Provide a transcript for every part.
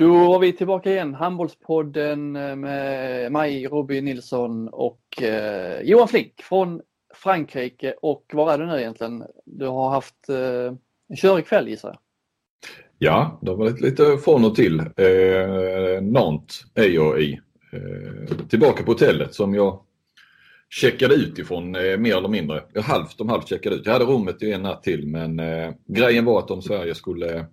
Då var vi tillbaka igen, Handbollspodden eh, med mig, Robin Nilsson och eh, Johan Flink från Frankrike. Och var är du nu egentligen? Du har haft eh, en körig kväll gissar jag? Ja, det har varit lite från och till. Eh, Nantes är jag i. Eh, tillbaka på hotellet som jag checkade ut ifrån eh, mer eller mindre. Jag halvt om halvt checkade ut. Jag hade rummet i en natt till men eh, grejen var att om Sverige skulle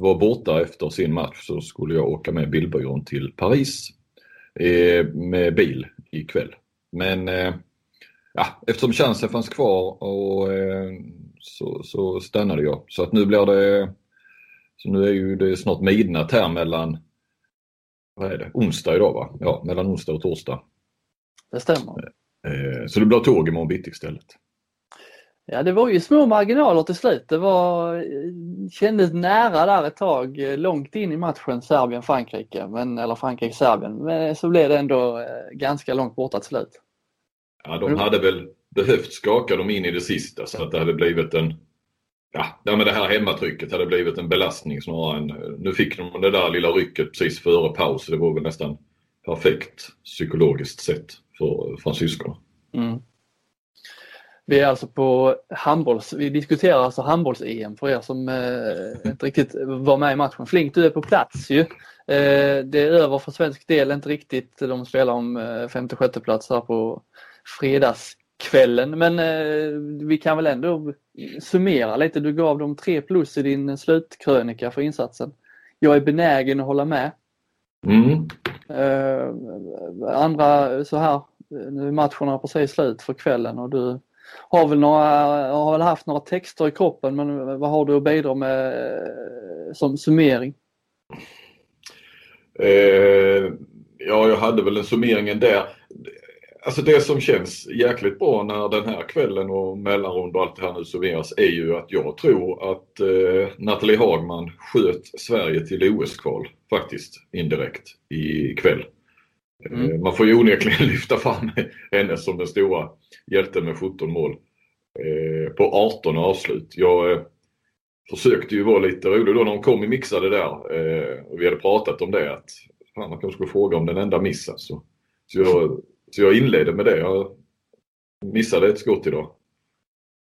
var borta efter sin match så skulle jag åka med bildbyrån till Paris eh, med bil ikväll. Men eh, ja, eftersom chansen fanns kvar och, eh, så, så stannade jag. Så att nu blir det, så nu är ju det snart midnatt här mellan, vad är det, onsdag idag va? Ja, mellan onsdag och torsdag. Det stämmer. Eh, så det blir tåg imorgon bitti istället. Ja, det var ju små marginaler till slut. Det var, kändes nära där ett tag, långt in i matchen Serbien-Frankrike, men, eller Frankrike-Serbien. Men så blev det ändå eh, ganska långt borta till slut. Ja, de hade väl behövt skaka dem in i det sista så att det hade blivit en Ja, med det här hemmatrycket hade blivit en belastning snarare än... Nu fick de det där lilla rycket precis före paus. Det var väl nästan perfekt psykologiskt sett för fransyskorna. Mm. Vi är alltså på handbolls, vi diskuterar alltså handbolls-EM för er som eh, inte riktigt var med i matchen. Flink, du är på plats ju. Eh, det är över för svensk del, inte riktigt. De spelar om eh, femte, sjätte plats här på fredagskvällen. Men eh, vi kan väl ändå summera lite. Du gav dem tre plus i din slutkrönika för insatsen. Jag är benägen att hålla med. Mm. Eh, andra så här, nu är matcherna precis slut för kvällen och du har väl, några, har väl haft några texter i kroppen men vad har du att bidra med eh, som summering? Eh, ja, jag hade väl en summeringen där. Alltså det som känns jäkligt bra när den här kvällen och mellanrund och allt det här nu summeras är ju att jag tror att eh, Nathalie Hagman sköt Sverige till OS-kval faktiskt indirekt i. Mm. Eh, man får ju onekligen lyfta fram henne som den stora hjälten med 17 mål eh, på 18 avslut. Jag eh, försökte ju vara lite rolig då när hon kom i mixade där och vi hade pratat om det att fan, man kanske skulle fråga om den enda missen. Så, så, jag, så jag inledde med det. Jag missade ett skott idag.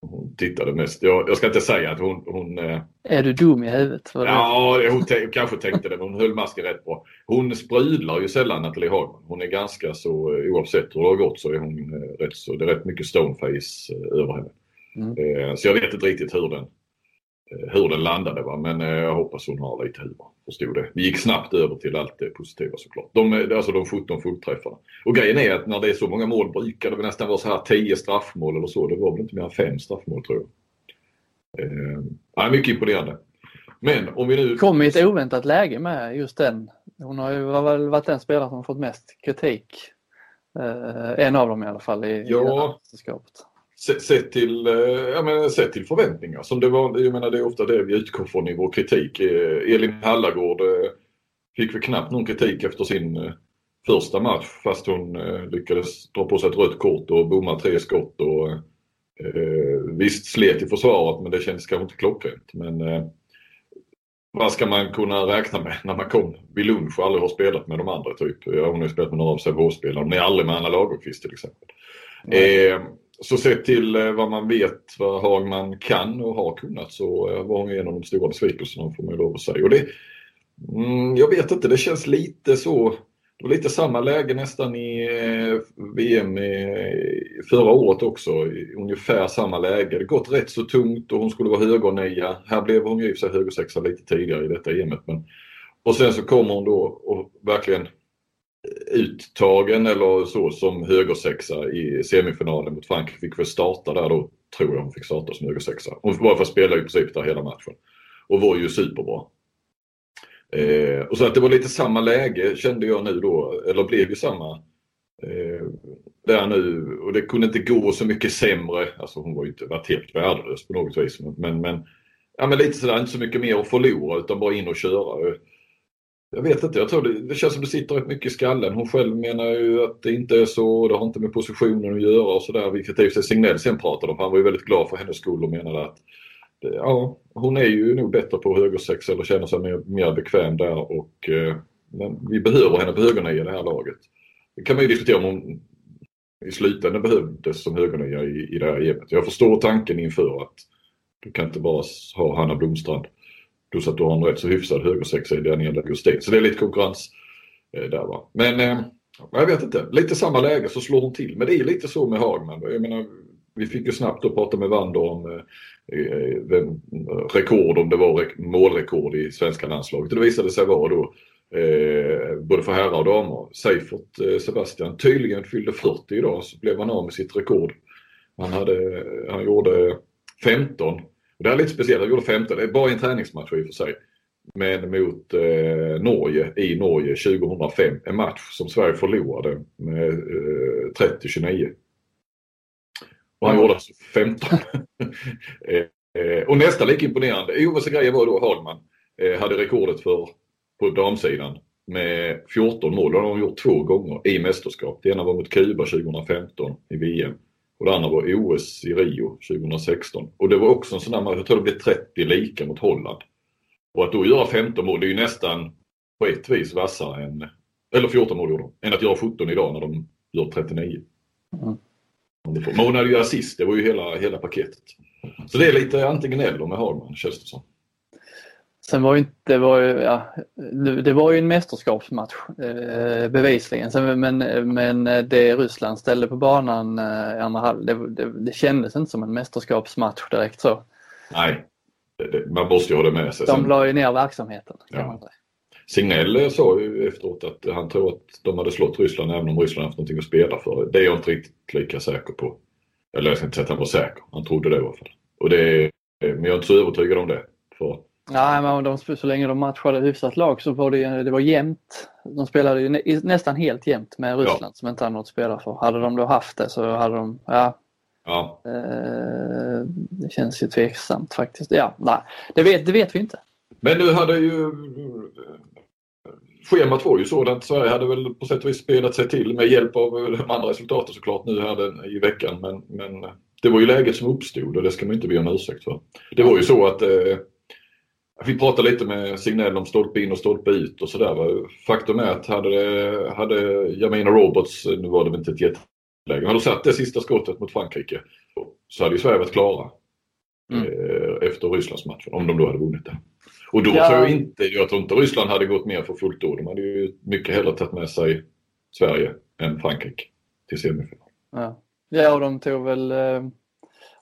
Hon tittade mest. Jag, jag ska inte säga att hon... hon eh... Är du dum i huvudet? Ja, hon kanske tänkte det, men hon höll masken rätt bra. Hon sprudlar ju sällan Nathalie Hagman. Hon är ganska så, eh, oavsett hur det har gått så är hon eh, rätt så, det är rätt mycket stoneface över henne. Mm. Så jag vet inte riktigt hur den, hur den landade va? men jag hoppas hon har lite humor. Förstod det. Vi gick snabbt över till allt det positiva såklart. De, alltså de 17 fullträffarna. Och grejen är att när det är så många mål brukar det nästan vara så här 10 straffmål eller så. Det var väl inte mer än 5 straffmål tror jag. Eh, mycket imponerande. Men om vi nu... Kom i ett oväntat läge med just den. Hon har ju varit den spelare som fått mest kritik. Eh, en av dem i alla fall i, ja. i Sett till, eh, ja, men, sett till förväntningar. Som det var, jag menar, det är ofta det vi utgår från i vår kritik. Eh, Elin Hallagård eh, fick väl knappt någon kritik efter sin första match fast hon lyckades dra på sig ett rött kort och bomma tre skott. Och, eh, visst slet i försvaret men det kändes kanske inte klockrent. Men eh, vad ska man kunna räkna med när man kom vid lunch och aldrig har spelat med de andra? typ. Ja, hon har ju spelat med några av Sävehofsspelarna. Hon är aldrig med Anna Lagerqvist till exempel. Eh, så sett till eh, vad man vet vad Hagman kan och har kunnat så eh, var hon en av de stora besvikelserna får man ju lov att säga. Och det, mm, jag vet inte, det känns lite så det var lite samma läge nästan i eh, VM i, förra året också. I ungefär samma läge. Det gått rätt så tungt och hon skulle vara högernia. Här blev hon ju i sig högersexa lite tidigare i detta EMet. Men... Och sen så kommer hon då och verkligen uttagen eller så som högersexa i semifinalen mot Frankrike. Fick väl starta där då, tror jag hon fick starta som högersexa. Hon var för spela i princip där hela matchen. Och var ju superbra. Eh, och så att det var lite samma läge kände jag nu då, eller blev ju samma eh, där nu. Och det kunde inte gå så mycket sämre. Alltså hon var ju inte varit helt värdelös på något vis. Men, men, ja, men lite sådär, inte så mycket mer att förlora utan bara in och köra. Jag vet inte, jag tror det, det känns som det sitter rätt mycket i skallen. Hon själv menar ju att det inte är så, det har inte med positionen att göra och sådär. Vilket i och för sig Signell sen pratade om. Han var ju väldigt glad för hennes skull och menade att ja, hon är ju nog bättre på högersex eller känner sig mer, mer bekväm där och eh, men vi behöver henne på högernia i det här laget. Det kan man ju diskutera om hon i slutändan behövdes som högernia i, i det här gänget. Jag förstår tanken inför att du kan inte bara ha Hanna Blomstrand plus att du har en rätt så hyfsad högersexa i Daniel Gustén. Så det är lite konkurrens eh, där va. Men eh, jag vet inte, lite samma läge så slår hon till. Men det är lite så med Hagman. Jag menar, vi fick ju snabbt att prata med Wander om eh, eh vem, eh, rekord, om det var målrekord i svenska landslaget. Och det visade sig vara då eh, både för herrar och damer. Seifert eh, Sebastian tydligen fyllde 40 idag så blev han av med sitt rekord. Han, hade, eh, han gjorde 15. Och det är lite speciellt, han gjorde 15, det är bara en träningsmatch i och för sig. Men mot eh, Norge i Norge 2005. En match som Sverige förlorade med eh, 30-29. Och han gjorde alltså 15. Eh, eh, och nästan lika imponerande, Jonas grejen var då Hagman eh, hade rekordet för på damsidan med 14 mål. Det har de gjort två gånger i mästerskap. Det ena var mot Kuba 2015 i VM och det andra var OS i Rio 2016. Och det var också en sån där, jag tror det blev 30 lika mot Holland. Och att då göra 15 mål, det är ju nästan på ett vis vassare än, eller 14 mål gjorde de, än att göra 17 idag när de gör 39. Mm. Men hon hade ju assist, det var ju hela, hela paketet. Så det är lite antingen eller med Hagman känns det som. Sen var ju inte, det var ju, ja, det var ju en mästerskapsmatch eh, bevisligen. Sen, men, men det Ryssland ställde på banan eh, i andra halv, det, det, det kändes inte som en mästerskapsmatch direkt så. Nej, man måste ju ha det med sig. De la ju ner verksamheten. Ja. Signell sa ju efteråt att han tror att de hade slått Ryssland även om Ryssland haft någonting att spela för. Det är jag inte riktigt lika säker på. Eller jag ska inte säga att han var säker. Han trodde det i alla fall. Och det, men jag är inte så övertygad om det. För Nej, men de, så länge de matchade hyfsat lag så var det, det var jämnt. De spelade ju nä, nästan helt jämnt med Ryssland ja. som inte hade något att spela för. Hade de då haft det så hade de, ja. ja. Eh, det känns ju tveksamt faktiskt. Ja, nej, det vet, det vet vi inte. Men nu hade ju schemat var ju sådant. Sverige hade väl på sätt och vis spelat sig till med hjälp av de andra resultaten såklart nu här i veckan. Men, men det var ju läget som uppstod och det ska man inte be om ursäkt för. Det var ju så att eh, vi pratade lite med Signell om stolpe in och stolpe ut och sådär. Faktum är att hade, hade Jamina Roberts, nu var det väl inte ett jätteläge, hade satt det sista skottet mot Frankrike så hade ju Sverige varit klara mm. eh, efter Rysslandsmatchen om de då hade vunnit det. Och då ja. tror jag inte, jag tror inte Ryssland hade gått mer för fullt då. De hade ju mycket hellre tagit med sig Sverige än Frankrike till semifinal. Ja, ja och de tog väl eh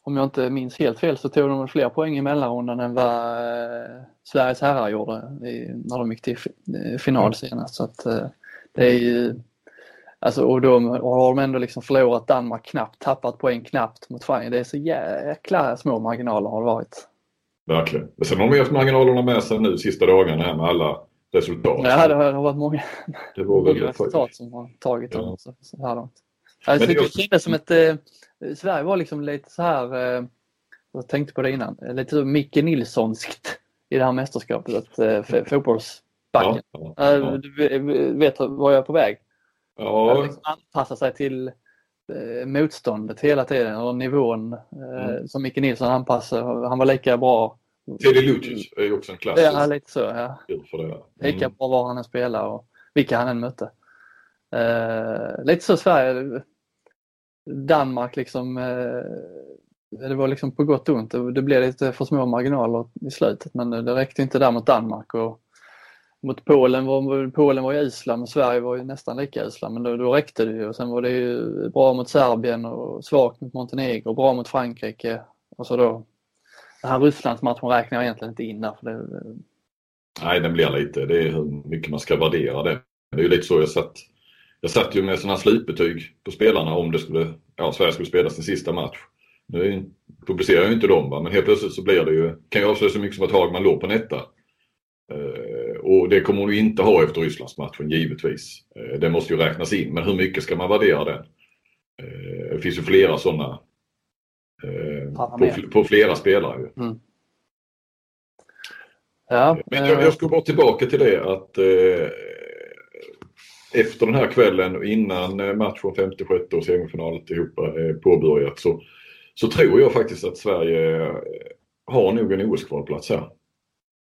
om jag inte minns helt fel så tog de fler poäng i mellanrundan än vad eh, Sveriges herrar gjorde när de gick till eh, final senast. Så att, eh, det är ju, alltså, och då har de ändå liksom förlorat Danmark knappt, tappat poäng knappt mot Frankrike. Det är så jäkla små marginaler har det varit. Verkligen. Sen har de haft marginalerna med sig nu sista dagarna här med alla resultat. Ja, det har, varit många, det var många resultat som har tagit dem ja. så här långt. Alltså, det kändes som ett Sverige var liksom lite så här, eh, jag tänkte på det innan, lite så Micke Nilssonskt i det här mästerskapet, att, eh, fotbollsbacken. Ja, ja. Du vet var jag är på väg? Ja. Att liksom anpassa sig till eh, motståndet hela tiden och nivån mm. som Micke Nilsson anpassade. Han var lika bra. Teddy Lucic är ju också en klassisk. Ja, lite så. Ja. För det. Mm. Lika bra var han än spelade och vilka han än mötte. Uh, lite så Sverige Danmark liksom, eh, det var liksom på gott och ont. Det blev lite för små marginaler i slutet men det räckte inte där mot Danmark. Och mot Polen var, Polen var ju usla men Sverige var ju nästan lika usla men då, då räckte det ju. Och sen var det ju bra mot Serbien och svagt mot Montenegro, bra mot Frankrike. Och så då, den här Rysslandsmatchen räknar jag egentligen inte in där. För det, Nej, den blir lite, det är hur mycket man ska värdera det. Det är ju lite så jag satt jag satt ju med sådana slutbetyg på spelarna om det skulle, ja, Sverige skulle spela sin sista match. Nu publicerar jag ju inte dem va? men helt plötsligt så blir det ju, kan jag avslöja så mycket som att Hagman låg på netta. Uh, och det kommer hon ju inte ha efter Rysslandsmatchen givetvis. Uh, det måste ju räknas in, men hur mycket ska man värdera den? Uh, det finns ju flera sådana på, på, flera spelare. Ju. Mm. Ja, men jag, jag ska bara tillbaka till det att efter den här kvällen och innan eh, matchen femte, sjätte och semifinalet ihop är påbörjat så, så tror jag faktiskt att Sverige eh, har nog en OS-kvalplats här.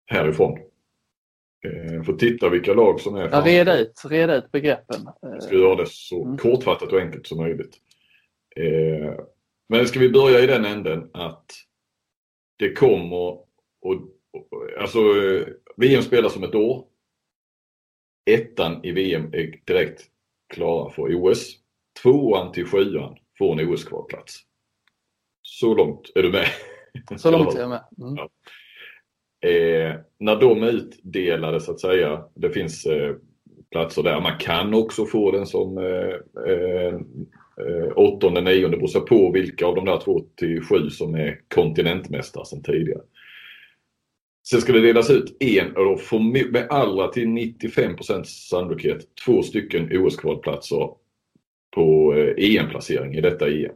Härifrån. Eh, får titta vilka lag som är ja, reda, ut, reda ut begreppen. Jag ska göra det så mm. kortfattat och enkelt som möjligt. Eh, men ska vi börja i den änden att det kommer och, och alltså VM spelas om ett år. Ettan i VM är direkt klara för OS. Tvåan till sjuan får en OS-kvalplats. Så långt är du med? Så långt är jag med. Mm. Ja. Eh, när de är utdelade så att säga, det finns eh, platser där. Man kan också få den som eh, eh, eh åttonde, nionde, beror på vilka av de där två till sju som är kontinentmästare sedan tidigare. Sen ska det delas ut en, och med allra till 95% sannolikhet, två stycken OS-kvalplatser på eh, EM-placering i detta EM.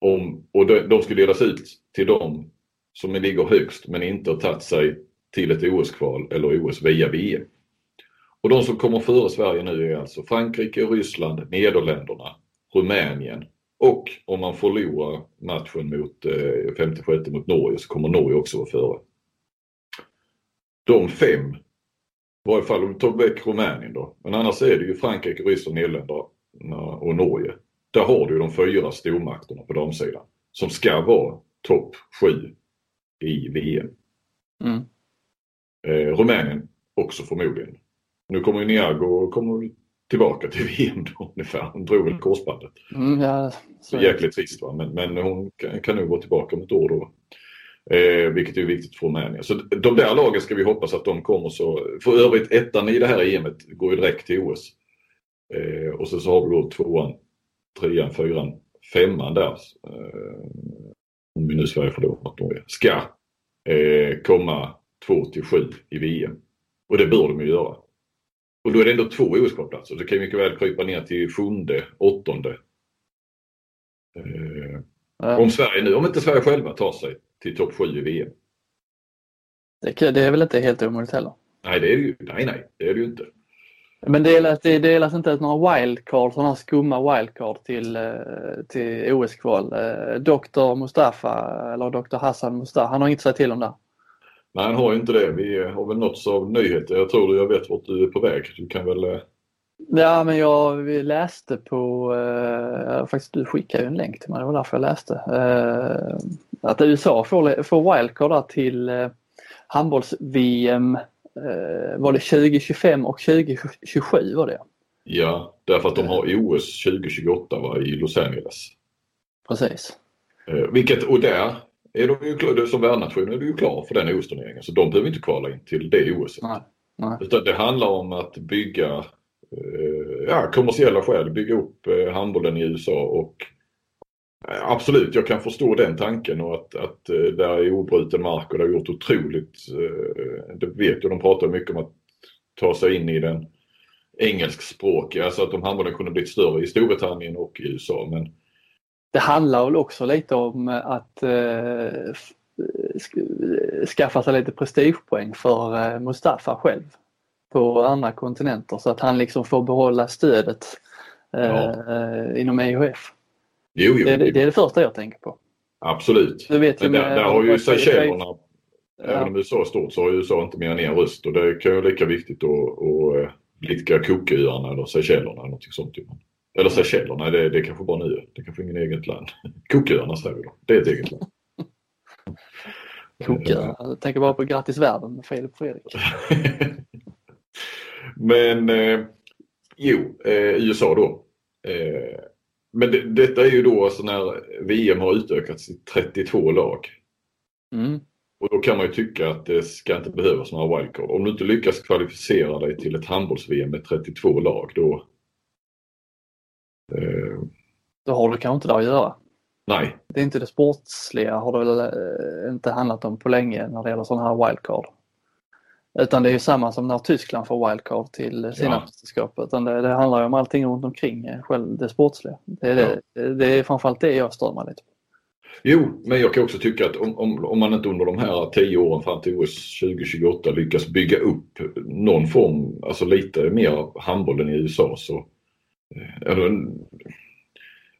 Om, och de, de ska delas ut till dem som ligger högst men inte har tagit sig till ett OS-kval eller OS via VM. Och de som kommer före Sverige nu är alltså Frankrike, Ryssland, Nederländerna, Rumänien och om man förlorar matchen mot eh, 56 mot Norge så kommer Norge också vara före. De fem, i varje fall om vi tar väck Rumänien då, men annars är det ju Frankrike, Ryssland, Nederländerna och Norge. Där har du de fyra stormakterna på damsidan som ska vara topp sju i VM. Mm. Eh, Rumänien också förmodligen. Nu kommer ju Niago kommer tillbaka till VM då ungefär. Hon drog väl korsbandet. Mm, ja, så Jäkligt trist va, men, men hon kan, kan nog vara tillbaka om ett år då. Eh, vilket är viktigt för Rumänien. Så de där lagen ska vi hoppas att de kommer så. För övrigt ettan i det här EMet går ju direkt till OS. Eh, och så, så har vi då tvåan, trean, fyran, femman där. Eh, om vi nu Sverige förlorar Norge. Ska eh, komma 2 till 7 i VM. Och det bör de ju göra. Och då är det ändå två OS-kvalplatser. Det kan ju mycket väl krypa ner till sjunde, åttonde. Eh, ja. Om Sverige nu, om inte Sverige själva tar sig till topp 7 i VM. Det, det är väl inte helt omöjligt heller? Nej, det är det ju. Nej, nej, det är det ju inte. Men delas, det delas inte ut några wildcard, sådana skumma wildcard till, eh, till OS-kval. Eh, Dr Mustafa eller Dr Hassan Mustafa, han har inte sagt till om det. Nej, han har inte det. Vi har väl nåtts av nyheter. Jag tror jag vet vart du är på väg. Du kan väl... Eh, ja, men jag läste på, eh, faktiskt du skickade ju en länk till mig, det var därför jag läste. Eh, att USA får, får wildcard till eh, handbolls-VM Eh, var det 2025 och 2027 var det? Ja, därför att de har OS 2028 va, i Los Angeles. Precis. Eh, vilket, och där är de ju, som värdnation är du ju klar för den OS-turneringen så de behöver inte kvala in till det OS. Nej, nej. Utan det handlar om att bygga eh, ja, kommersiella skäl, bygga upp eh, handbollen i USA och Absolut, jag kan förstå den tanken och att, att eh, där är obruten mark och det har gjort otroligt, eh, det vet jag, de pratar mycket om att ta sig in i den engelskspråkiga, alltså att de handbollen kunde blivit större i Storbritannien och i USA. Men... Det handlar väl också lite om att eh, skaffa sig lite prestigepoäng för eh, Mustafa själv på andra kontinenter så att han liksom får behålla stödet eh, ja. inom EHF. Jo, jo, det, det, är det första jag tänker på. Absolut. Du vet ju där, där har ju Seychellerna, ja. även om USA är stort, så har USA inte mer än en röst och det kan ju vara lika viktigt att, eh, blidka Cooköarna eller Seychellerna eller något sånt. Eller Seychellerna, det, det är kanske bara nu. Det är kanske ingen eget land. Cooköarna säger vi då. Det är ett eget land. Cooköarna. Jag tänker bara på Grattis världen med Filip Fredrik. Men eh, jo, eh, USA då. Eh, men det, detta är ju då alltså när VM har utökats till 32 lag. Mm. Och då kan man ju tycka att det ska inte behövas några wildcard. Om du inte lyckas kvalificera dig till ett handbolls-VM med 32 lag då... Eh, då har du kanske inte det att göra. Nej. Det är inte det sportsliga har det väl eh, inte handlat om på länge när det gäller sådana här wildcard. Utan det är ju samma som när Tyskland får wildcard till sina ja. mästerskap. Utan det, det handlar ju om allting runt omkring eh, själv det sportsliga. Det är, det, ja. det är framförallt det jag stör mig lite på. Jo, men jag kan också tycka att om, om, om man inte under de här tio åren fram till OS 2028 lyckas bygga upp någon form, alltså lite mer handbollen i USA så... Eh,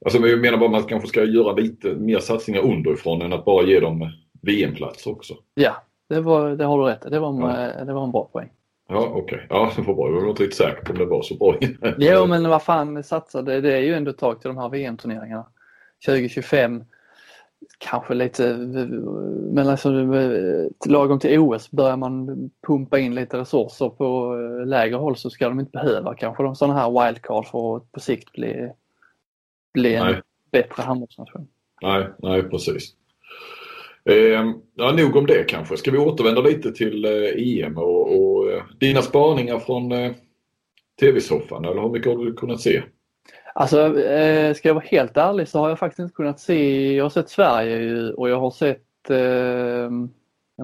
alltså jag menar bara att man kanske ska göra lite mer satsningar underifrån än att bara ge dem VM-plats också. Ja, det, var, det har du rätt det var, ja. det var en bra poäng. Ja, okej. Okay. Ja, det var bra. Jag var inte riktigt säker på om det var så bra. jo, men vad fan satsade. Det är ju ändå ett tag till de här VM-turneringarna. 2025 kanske lite, men alltså lagom till OS börjar man pumpa in lite resurser på lägre håll så ska de inte behöva kanske de sådana här wildcard för att på sikt bli, bli en nej. bättre handbollsnation. Nej, nej precis. Eh, ja, nog om det kanske. Ska vi återvända lite till eh, EM och, och eh, dina spaningar från eh, tv-soffan eller hur mycket har du kunnat se? Alltså, eh, ska jag vara helt ärlig så har jag faktiskt inte kunnat se, jag har sett Sverige och jag har sett eh,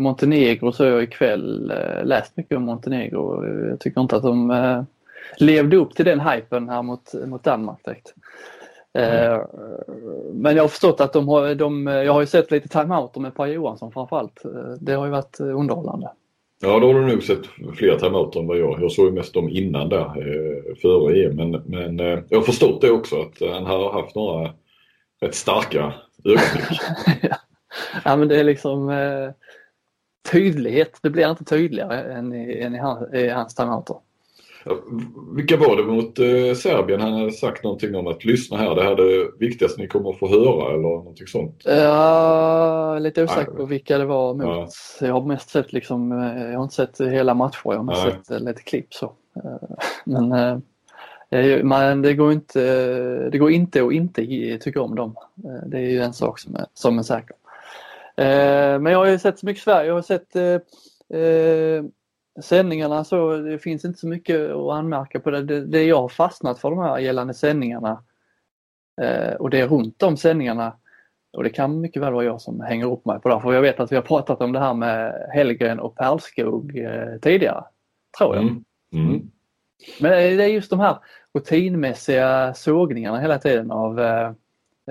Montenegro så jag ikväll eh, läst mycket om Montenegro. Jag tycker inte att de eh, levde upp till den hypen här mot, mot Danmark direkt. Mm. Men jag har förstått att de har, de, jag har ju sett lite timeouter med Per Johansson framförallt. Eh, det har ju varit underhållande. Ja, då har du nog sett fler timeouter än vad jag. Jag såg ju mest dem innan där, eh, före EM. Men, men eh, jag har förstått det också att eh, han har haft några rätt starka ögonblick. ja. men det är liksom eh, tydlighet. Det blir inte tydligare än i, än i, hans, i hans timeouter. Vilka var det mot eh, Serbien? Han hade sagt någonting om att lyssna här, det här är det viktigaste ni kommer att få höra eller någonting sånt. Ja, lite osäker på vilka det var mot. Ja. Jag har mest sett liksom, eh, jag har inte sett hela matcher, jag har mest Nej. sett eh, lite klipp så. Eh, men men det går inte, det går inte att inte tycka om dem. Det är ju en sak som är, som är säker. Men jag har ju sett så mycket Sverige. Jag har sett sändningarna så, det finns inte så mycket att anmärka på det. Det, det jag har fastnat för de här gällande sändningarna eh, och det är runt om sändningarna och det kan mycket väl vara jag som hänger upp mig på det. För jag vet att vi har pratat om det här med Hellgren och Perlskog eh, tidigare. Tror jag. Mm. Mm. Men det är just de här rutinmässiga sågningarna hela tiden av eh,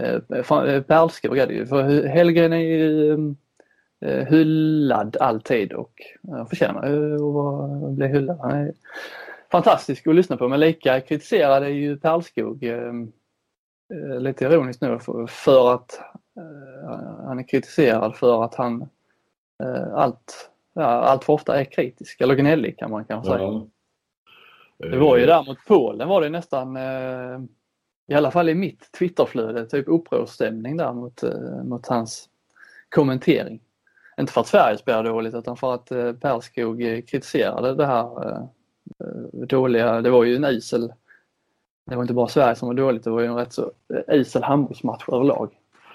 eh Perlskog det ju. För Hellgren är ju Eh, hyllad alltid och förtjänar att bli hyllad. Han är fantastisk att lyssna på men lika kritiserad är ju Perlskog eh, eh, lite ironiskt nu för att han är kritiserad för att han allt, ja, allt för ofta är kritisk eller gnällig kan man kanske säga. Ja. Det var ju där mot Polen var det nästan i alla fall i mitt Twitterflöde typ upprorsstämning där mot, mot hans kommentering. Inte för att Sverige spelar dåligt utan för att eh, Perskog eh, kritiserade det här eh, dåliga, det var ju en isel, det var inte bara Sverige som var dåligt, det var ju en rätt så eh, isel handbollsmatch överlag.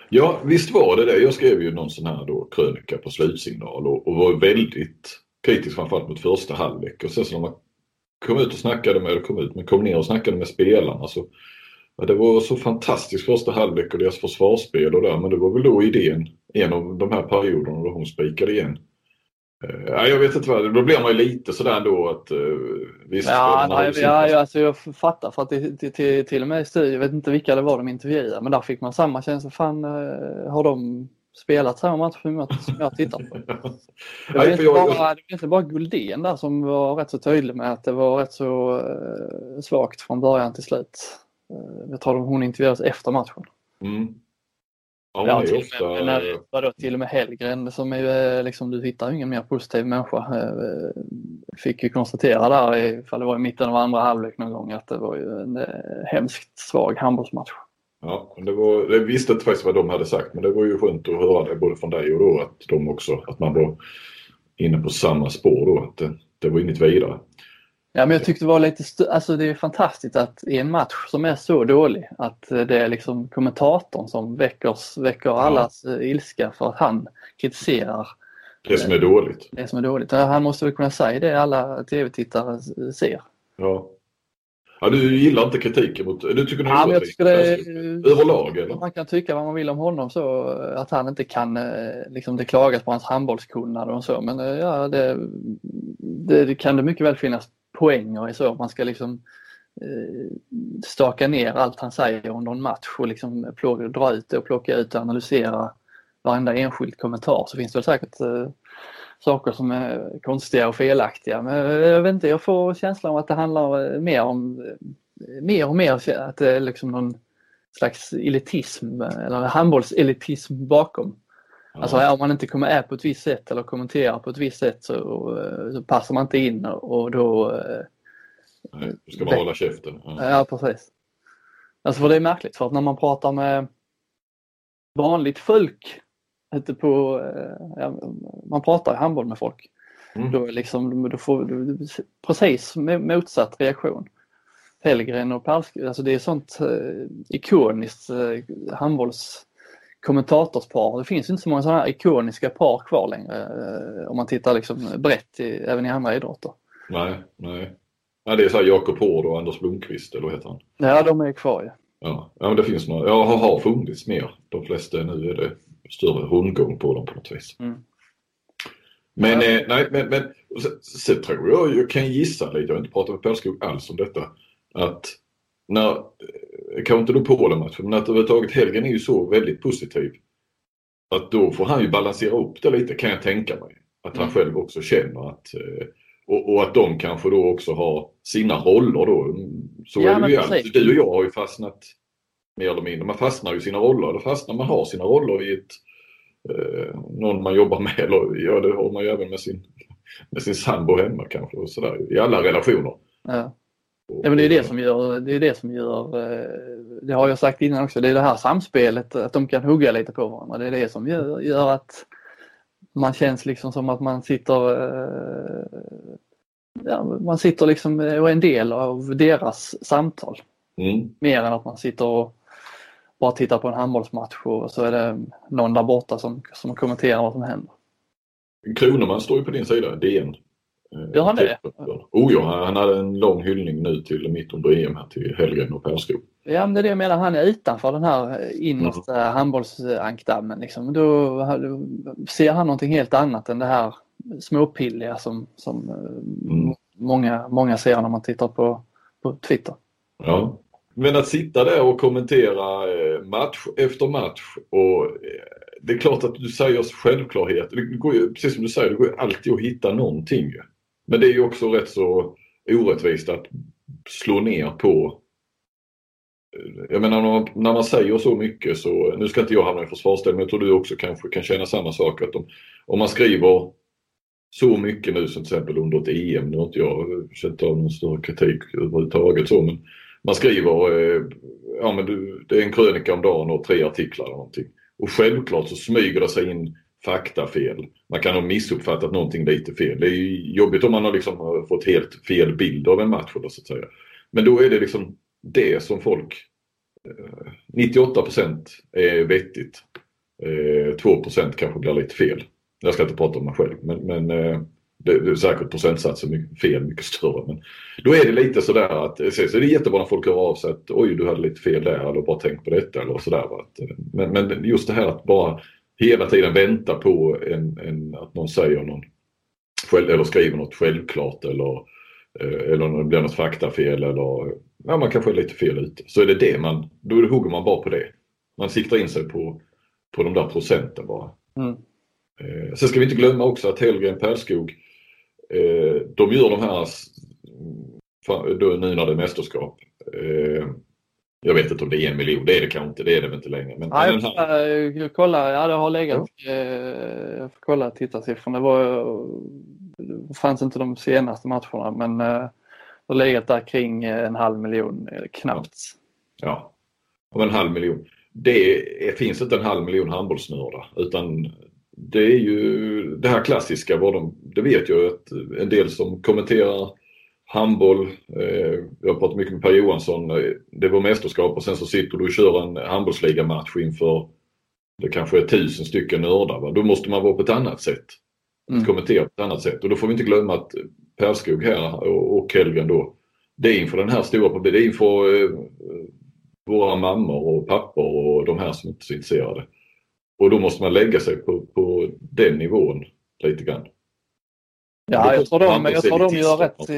Ja visst var det det. Jag skrev ju någon sån här då krönika på slutsignal och, och var väldigt kritisk framförallt mot första halvlek och sen så när man kom ut och snackade med, eller kom ut, men kom ner och snackade med spelarna så Ja, det var så fantastiskt första halvlek och deras försvarsspel och där men det var väl då idén en av de här perioderna då hon spikade igen. Uh, jag vet inte vad, då blir man ju lite sådär ändå att uh, visst. Ja, nej, ja, ja alltså jag fattar för att det, till, till, till och med i studion, jag vet inte vilka det var de intervjuade men där fick man samma känsla. Fan, uh, har de spelat samma match som jag, tittar på? Det var, inte bara, det inte bara Guldén där som var rätt så tydlig med att det var rätt så svagt från början till slut. Jag tror hon intervjuades efter matchen. Mm. Ja, ja till, ofta... med, när, vadå, till och med Hellgren som är ju eh, liksom, du hittar ingen mer positiv människa. Eh, fick ju konstatera där, ifall det var i mitten av andra halvlek någon gång, att det var ju en eh, hemskt svag handbollsmatch. Ja, det var, jag visste inte faktiskt vad de hade sagt men det var ju skönt att höra det både från dig och då att de också, att man var inne på samma spår då. Att det, det var inget vidare. Ja, men jag tyckte det var lite, alltså det är fantastiskt att i en match som är så dålig att det är liksom kommentatorn som väcker, väcker ja. allas eh, ilska för att han kritiserar det som är dåligt. Det som är dåligt. Han måste väl kunna säga det alla tv-tittare ser. Ja. Ja, du gillar inte kritiken mot... Du tycker ja, men jag tycker det, överlag eller? Man kan tycka vad man vill om honom så att han inte kan, eh, liksom det klagas på hans handbollskunnande och så men eh, ja det, det, det kan det mycket väl finnas poänger i så. Man ska liksom eh, staka ner allt han säger under en match och liksom plocka, dra ut det och plocka ut och analysera varenda enskild kommentar så finns det väl säkert eh, saker som är konstiga och felaktiga. Men jag vet inte, jag får känslan av att det handlar eh, mer om eh, mer och mer att det är liksom någon slags elitism eh, eller handbollselitism bakom. Alltså om man inte kommer är på ett visst sätt eller kommenterar på ett visst sätt så, så passar man inte in och då... Nej, du ska bara hålla käften. Ja. ja, precis. Alltså för det är märkligt för att när man pratar med vanligt folk ute på, ja, man pratar handboll med folk. Mm. Då, liksom, då får du precis motsatt reaktion. Hellgren och Palsk, alltså det är sånt eh, ikoniskt eh, handbollskommentatorspar. Det finns inte så många sådana här ikoniska par kvar längre eh, om man tittar liksom brett i, även i andra idrotter. Nej, nej. Ja, det är så här Jakob Hård och Anders Blomqvist eller vad heter han? Ja, de är kvar ja. Ja, ja men det finns några. Ja, har, funnits mer. De flesta nu är det större rundgång på dem på något vis. Mm. Men, ja. eh, nej, men, men sen tror jag, jag kan gissa lite, jag har inte pratat med Pärlskog alls om detta, att när, eh, kanske inte då Polen-matchen, men att överhuvudtaget Helgen är ju så väldigt positiv. Att då får han ju balansera upp det lite kan jag tänka mig. Att han mm. själv också känner att eh, och, och, att de kanske då också har sina roller då. Så ja, är det ju alltid. Du och jag har ju fastnat mer eller mindre. Man fastnar ju sina roller. Eller fastnar man har sina roller i ett eh, någon man jobbar med. Eller ja, det har man ju även med sin, med sin sambo hemma kanske. Och sådär, I alla relationer. Ja. Ja, men det är det som gör, det är det som gör, eh, det har jag sagt innan också, det är det här samspelet, att de kan hugga lite på varandra. Det är det som gör, gör att man känns liksom som att man sitter, eh, ja, man sitter liksom och är en del av deras samtal. Mm. Mer än att man sitter och bara tittar på en handbollsmatch och så är det någon där borta som, som kommenterar vad som händer. Kroneman står ju på din sida, DN. Gör han det? Oh ja, han hade en lång hyllning nu till mitt under EM här till Hellgren och Perskog. Ja men det är det jag menar, han är utanför den här innersta mm. handbollsankdammen. Liksom. Då, ser han någonting helt annat än det här småpilliga som, som eh, mm. många, många ser när man tittar på, på Twitter. Ja, men att sitta där och kommentera eh, match efter match och eh, det är klart att du säger självklarhet. Det går ju, precis som du säger, det går ju alltid att hitta någonting. Men det är ju också rätt så orättvist att slå ner på eh, jag menar när man, när man säger så mycket så, nu ska inte jag hamna i försvarsställning men jag tror du också kanske kan känna samma sak att om, om man skriver så mycket nu som till exempel under ett EM, nu har inte jag känt av någon större kritik överhuvudtaget så men man skriver, eh, ja men du, det är en krönika om dagen och tre artiklar eller någonting. Och självklart så smyger det sig in faktafel. Man kan ha missuppfattat någonting lite fel. Det är jobbigt om man har liksom fått helt fel bild av en match så att säga. Men då är det liksom det som folk eh, 98 är vettigt. Eh, 2 kanske blir lite fel. Jag ska inte prata om mig själv men, men eh, det, det är säkert procentsatsen mycket fel mycket större. Men då är det lite sådär att så är det jättebra när folk hör av sig att oj du hade lite fel där eller bara tänk på detta eller sådär. Men, men just det här att bara hela tiden vänta på en, en, att någon säger någon eller skriver något självklart eller, eh, eller om det blir något faktafel eller ja, man kanske är lite fel ute. Så är det det man, då hugger man bara på det. Man siktar in sig på, på de där procenten bara. Mm. Eh, sen ska vi inte glömma också att Hellgren Perskog eh, de gör de här nu när det är mästerskap. Eh, jag vet inte om det är en miljon, det är det kanske inte, det är det väl inte längre. Men, ja, jag, här... jag, kollar, ja det har legat, ja. eh, jag får kolla tittarsiffrorna. Det, var, det fanns inte de senaste matcherna men eh, det har legat där kring en halv miljon eh, knappt. Ja, om en halv miljon. Det finns inte en halv miljon handbollsnördar utan det är ju det här klassiska, vad de, det vet jag att en del som kommenterar handboll, eh, jag har pratat mycket med Per Johansson, eh, det var mästerskap och sen så sitter du och kör en handbollsligamatch inför det kanske är tusen stycken nördar. Va? Då måste man vara på ett annat sätt. Mm. Kommentera på ett annat sätt och då får vi inte glömma att Perskog här och Helgen då, det är inför den här stora publiken, det är inför eh, våra mammor och pappor och de här som inte är så intresserade. Och då måste man lägga sig på, på den nivån lite grann. Ja, jag tror, de, jag, tror de gör rätt,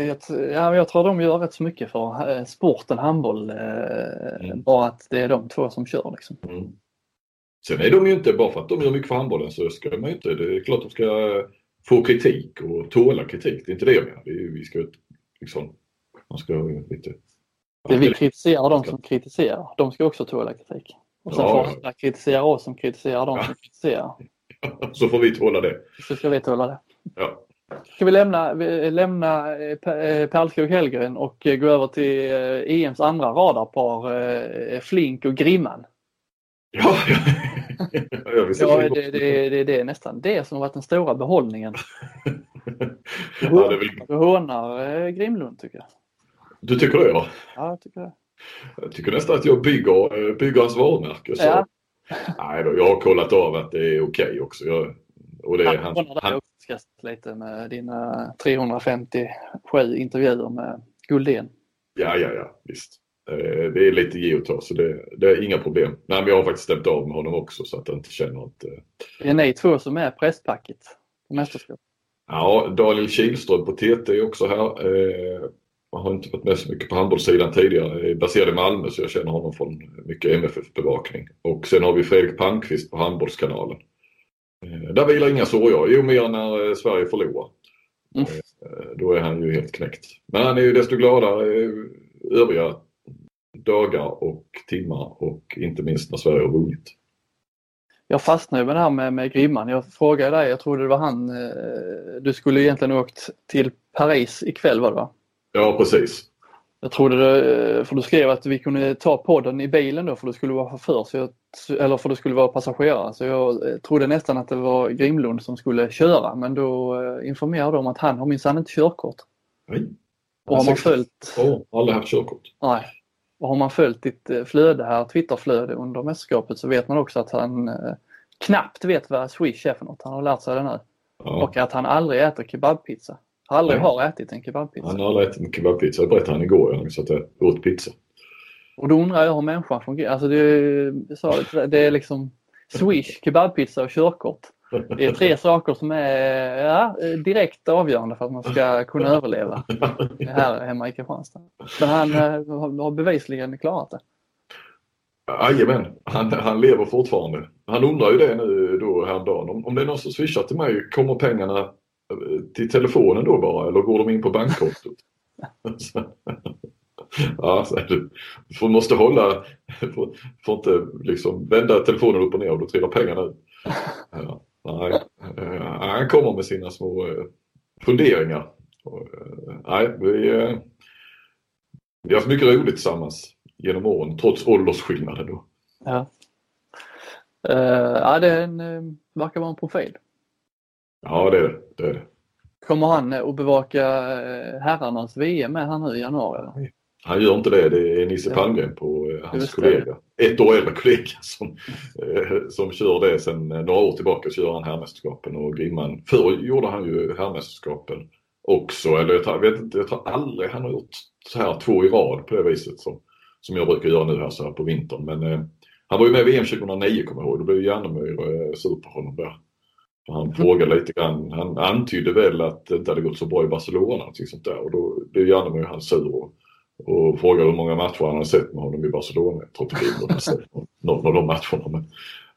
ja, jag tror de gör rätt så mycket för eh, sporten handboll. Eh, mm. Bara att det är de två som kör. Liksom. Mm. Sen är de ju inte, bara för att de gör mycket för handbollen så ska man inte, det är klart att de ska få kritik och tåla kritik. Det är inte det jag menar. Det är, vi ska liksom, man ska lite... Det vi kritiserar de som kritiserar, de ska också tåla kritik. Och sen ja. får andra kritisera oss som kritiserar ja. som kritiserar. Så får vi tåla det. Så ska vi tåla det. Ja. Ska vi lämna, lämna eh, Perlskog Hellgren och gå över till EMs andra radarpar, Flink och Grimman? Ja, ja, ja det, det, det, det är nästan det som har varit den stora behållningen. Du hånar, ja, väl... hånar Grimlund tycker jag. Du tycker det ja? Ja, jag tycker det. Jag tycker nästan att jag bygger, bygger hans varumärke. Så. Ja. Nej då, jag har kollat av att det är okej okay också. Jag, och det är han, han, han... lite med dina 357 intervjuer med Guldén. Ja, ja, ja, visst. Eh, det är lite ge och ta så det, det, är inga problem. Nej, men jag har faktiskt stämt av med honom också så att jag inte känner att... Eh, det är ni två som är presspacket på mästerskap? Ja, Daniel Kihlström på TT är också här. Eh, jag har inte varit med så mycket på handbollssidan tidigare. Jag är baserad i Malmö så jag känner honom från mycket MFF-bevakning. Och sen har vi Fredrik Palmqvist på Handbollskanalen. Där vilar inga sorger. Jo, mer när Sverige förlorar. Mm. Då är han ju helt knäckt. Men han är ju desto gladare övriga dagar och timmar och inte minst när Sverige har vunnit. Jag fastnade med det här med, med Grimman. Jag frågade dig, jag trodde det var han, eh, du skulle egentligen åkt till Paris ikväll var det va? Ja precis. Jag trodde det, eh, för du skrev att vi kunde ta podden i bilen då för du skulle vara chaufför, så jag, eller för du skulle vara passagerare. Så jag eh, trodde nästan att det var Grimlund som skulle köra men då informerade de att han har minsann inte körkort. Nej. Och har man följt... Oh, aldrig haft körkort. Nej. Och har man följt ditt eh, flöde här, Twitterflöde under mästerskapet så vet man också att han eh, knappt vet vad Swish är för något. Han har lärt sig det nu. Ja. Och att han aldrig äter kebabpizza. Aldrig Nej. har ätit en kebabpizza. Han har aldrig ätit en kebabpizza. Det berättade han igår. Jag så att jag åt pizza. Och då undrar jag hur människan fungerar. Alltså det, det är liksom Swish, kebabpizza och körkort. Det är tre saker som är ja, direkt avgörande för att man ska kunna överleva här hemma i Kristianstad. Men han eh, har bevisligen klarat det. Jajamän, han, han lever fortfarande. Han undrar ju det nu då häromdagen. Om, om det är någon som swishar till mig, kommer pengarna till telefonen då bara eller går de in på bankkontot? ja, så du, du måste hålla, får, får inte liksom vända telefonen upp och ner och då trillar pengarna ut. Ja. Nej, eh, han kommer med sina små eh, funderingar. Eh, nej, vi, vi har haft mycket roligt tillsammans genom åren trots åldersskillnaden. Då. Ja. Uh, ja, det en, verkar vara en profil. Ja, det är det. det, är det. Kommer han att bevaka herrarnas VM med här nu i januari? Eller? Han gör inte det. Det är Nisse Palmgren på eh, hans kollega. Ett år äldre kollega som, eh, som kör det sedan några år tillbaka. Gör han herrmästerskapen och Grimman. Förr gjorde han ju herrmästerskapen också. Eller jag, vet inte, jag tror aldrig han har gjort så här två i rad på det viset som, som jag brukar göra nu här så här på vintern. Men eh, han var ju med i VM 2009 kommer jag ihåg. Då blev Järnemyr eh, sur på honom där. Han mm. frågade lite grann, han antydde väl att det inte hade gått så bra i Barcelona och sånt där och då blev han sur. Och, och frågade hur många matcher han hade sett med honom i Barcelona. Jag tror inte har sett någon av de matcherna. Men,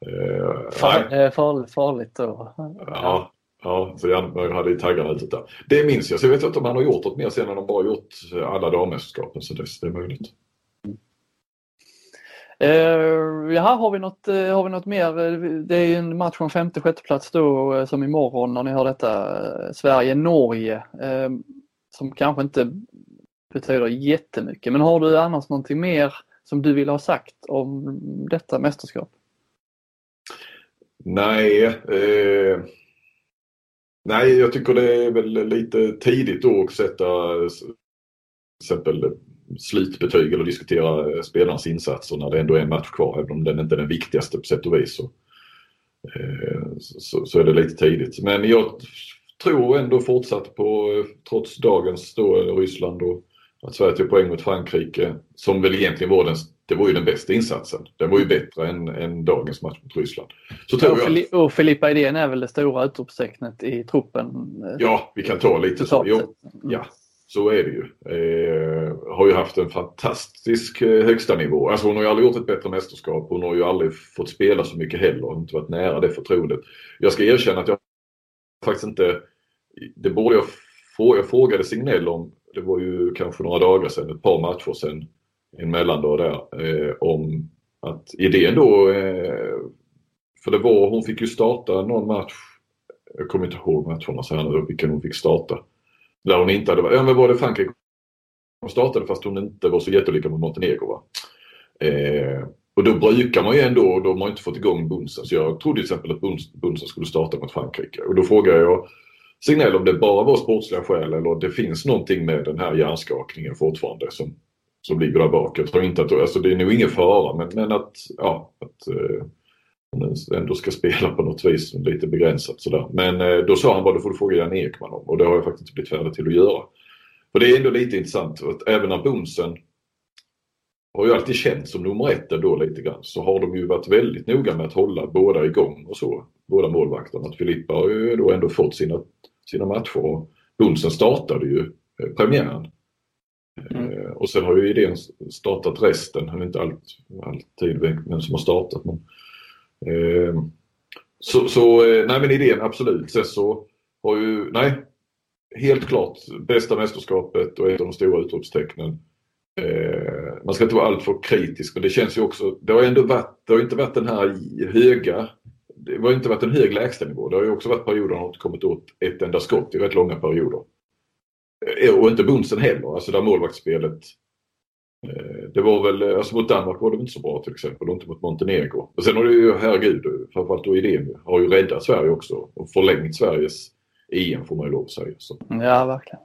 eh, Far, farligt, farligt då. Ja, ja så jag hade ju taggarna ute där. Det minns jag. Så jag vet inte om han har gjort något mer sen när de bara gjort alla dammästerskapen. Så det, det är möjligt. Eh, uh, ja, har vi, något, uh, har vi något mer? Det är ju en match om femte, sjätte plats då uh, som imorgon när ni hör detta. Uh, Sverige-Norge. som kanske inte betyder jättemycket. Men har du annars någonting mer som du vill ha sagt om detta mästerskap? Nej, nej jag tycker det är väl lite tidigt då att sätta till exempel slutbetyg eller diskutera spelarnas insatser när det ändå är en match kvar. Även om den inte är den viktigaste på sätt och vis så, eh, så, så, är det lite tidigt. Men jag tror ändå fortsatt på, trots dagens då, Ryssland och att Sverige tog poäng mot Frankrike som väl egentligen var den, det var ju den bästa insatsen. Den var ju bättre än, än dagens match mot Ryssland. Så tror och, jag... och Filippa Idén är väl det stora utropstecknet i truppen? Eh, ja, vi kan ta lite så. Jo, mm. ja, så är det ju. Eh, har ju haft en fantastisk eh, högsta nivå. Alltså hon har ju aldrig gjort ett bättre mästerskap. Hon har ju aldrig fått spela så mycket heller. Inte varit nära det förtroendet. Jag ska erkänna att jag faktiskt inte... Det borde jag få. Jag frågade Signell om det var ju kanske några dagar sedan, ett par matcher sedan, en mellandag där, eh, om att idén då eh, För det var, hon fick ju starta någon match, jag kommer inte ihåg matcherna så här nu, vilken hon fick starta. Där hon inte hade varit, ja men var det Frankrike hon startade fast hon inte var så jättelyckad mot Montenegro. Va? Eh, och då brukar man ju ändå, då har man inte fått igång Bunsen. Så jag trodde till exempel att Bunsen skulle starta mot Frankrike. Och då frågade jag Signell om det bara var sportsliga skäl eller det finns någonting med den här hjärnskakningen fortfarande som, som ligger där bak. Jag tror inte att, alltså det är nog ingen fara men, men att, ja, att eh, ändå ska spela på något vis lite begränsat sådär. Men eh, då sa han bara, det får du fråga Jan Ekman om och det har jag faktiskt inte blivit färdig till att göra. För det är ändå lite intressant att även när Bunsen har ju alltid känts som nummer ett då lite grann så har de ju varit väldigt noga med att hålla båda igång och så. Båda målvakterna. Att Filippa har ju då ändå fått sina, sina matcher och Bunsen startade ju eh, premiären. Mm. Eh, och sen har ju idén startat resten. Han är inte allt, alltid vem som har startat. Men, Ehm, så, så eh, nej men idén absolut. Sen så har ju, nej, helt klart bästa mästerskapet och ett av de stora utropstecknen. Ehm, man ska inte vara alltför kritisk men det känns ju också, det har ändå varit, det har inte varit den här höga, det har inte varit en hög lägstanivå. Det har ju också varit perioder när det inte kommit åt ett enda skott i rätt långa perioder. Eh, och inte Bunsen heller, alltså där målvaktsspelet det var väl, alltså mot Danmark var det inte så bra till exempel och inte mot Montenegro. Och sen har det ju, herregud, framförallt då idén har ju räddat Sverige också och förlängt Sveriges EM får man ju lov att säga. Så. Ja, verkligen.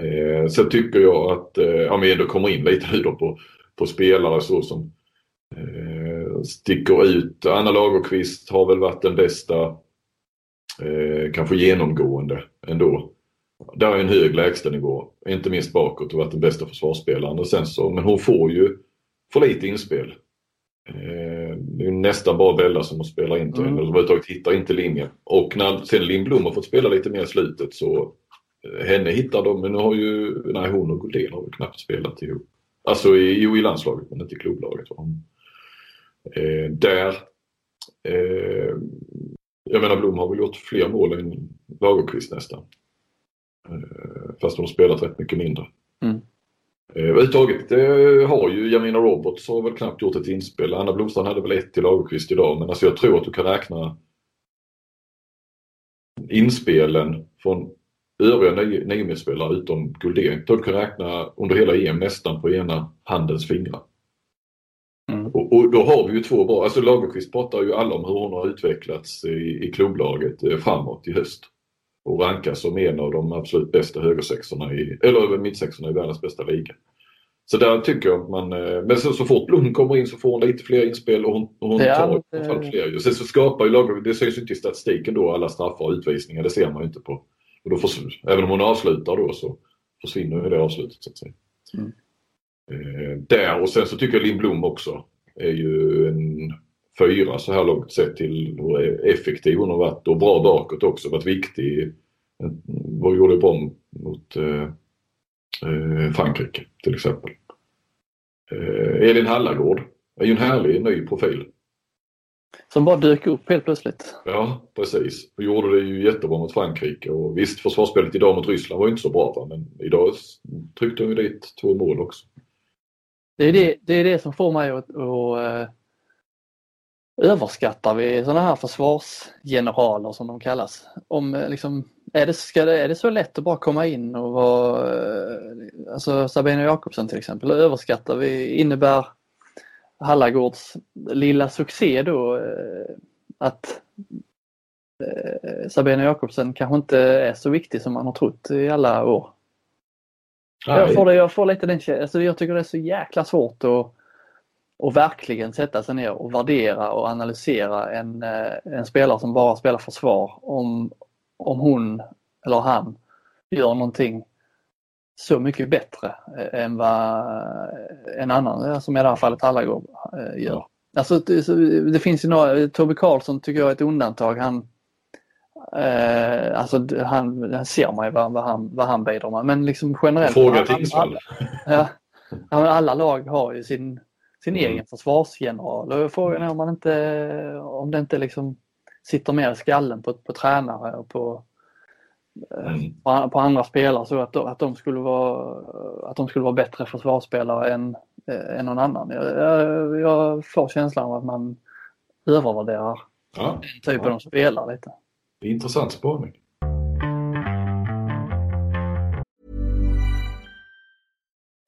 Eh, sen tycker jag att, eh, om vi ändå kommer in lite nu då på, på spelare så som eh, sticker ut. Anna Lagerqvist har väl varit den bästa, eh, kanske genomgående ändå. Där är en hög lägstanivå, inte minst bakåt och varit den bästa försvarsspelaren. Och sen så, men hon får ju för lite inspel. Eh, det är nästan bara Bella som spelar in till mm. henne. Överhuvudtaget hittar inte linjen. Och när sen Lindblom har fått spela lite mer i slutet så eh, henne hittar de, men nu har ju, nej hon och Guldén har ju knappt spelat ihop. Alltså i, jo, i landslaget men inte i klubblaget. Eh, där, eh, jag menar Blom har väl gjort fler mål än Lagerqvist nästan. Eh, fast hon har spelat rätt mycket mindre. Mm. Eh, överhuvudtaget har ju Jamina Roberts har väl knappt gjort ett inspel. Anna Blomstrand hade väl ett till Lagerqvist idag men alltså jag tror att du kan räkna inspelen från övriga niomedsspelare utom Guldén. Du kan räkna under hela EM nästan på ena handens fingrar. Mm. Och, och, då har vi ju två bra, alltså Lagerqvist pratar ju alla om hur hon har utvecklats i, i klubblaget eh, framåt i höst och rankas som en av de absolut bästa högersexorna i, eller mittsexorna i världens bästa liga. Så där tycker jag att man, eh, men så, så fort Blom kommer in så får hon lite fler inspel och hon, och hon tar inte... fler. Sen så skapar ju lag, det syns ju inte i statistiken då alla straffar och utvisningar, det ser man ju inte på. Och då försvinner, även om hon avslutar då så försvinner ju det avslutet så att säga. Mm. Eh, där och sen så tycker jag Linn Blom också är ju en fyra så här långt sett till hur effektiv hon har varit och bra bakåt också, varit viktig. Vad gjorde bra mot eh, eh, Frankrike till exempel. Eh, Elin Hallagård är ju en härlig ny profil. Som bara dök upp helt plötsligt. Ja, precis. Och gjorde det ju jättebra mot Frankrike och visst försvarsspelet idag mot Ryssland var inte så bra va? men idag tryckte hon ju dit två mål också. Det är det, det, är det som får mig att, att överskattar vi sådana här försvarsgeneraler som de kallas? Om, eh, liksom, är, det, ska det, är det så lätt att bara komma in och vara, eh, alltså Sabina Jakobsen till exempel, överskattar vi, innebär Hallagårds lilla succé då eh, att Sabina Jakobsen kanske inte är så viktig som man har trott i alla år? Jag får, det, jag får lite den alltså jag tycker det är så jäkla svårt att och verkligen sätta sig ner och värdera och analysera en, eh, en spelare som bara spelar försvar om, om hon eller han gör någonting så mycket bättre eh, än vad en annan, som i det här fallet Hallagård, eh, gör. Alltså, det, det, finns ju några, Tobbe Karlsson tycker jag är ett undantag. Han, eh, alltså, han, han ser man ju vad, vad, han, vad han bidrar med. Men liksom generellt. Fråga Tingsvall. Ja, alla lag har ju sin sin mm. egen försvarsgeneral. Och frågan är om, man inte, om det inte liksom sitter mer i skallen på, på tränare och på, eh, mm. på, på, andra spelare så att, de, att, de skulle vara, att de skulle vara bättre försvarsspelare än, äh, än någon annan. Jag, jag, jag får känslan av att man övervärderar ja. den typen ja. av spelare lite. Intressant spaning.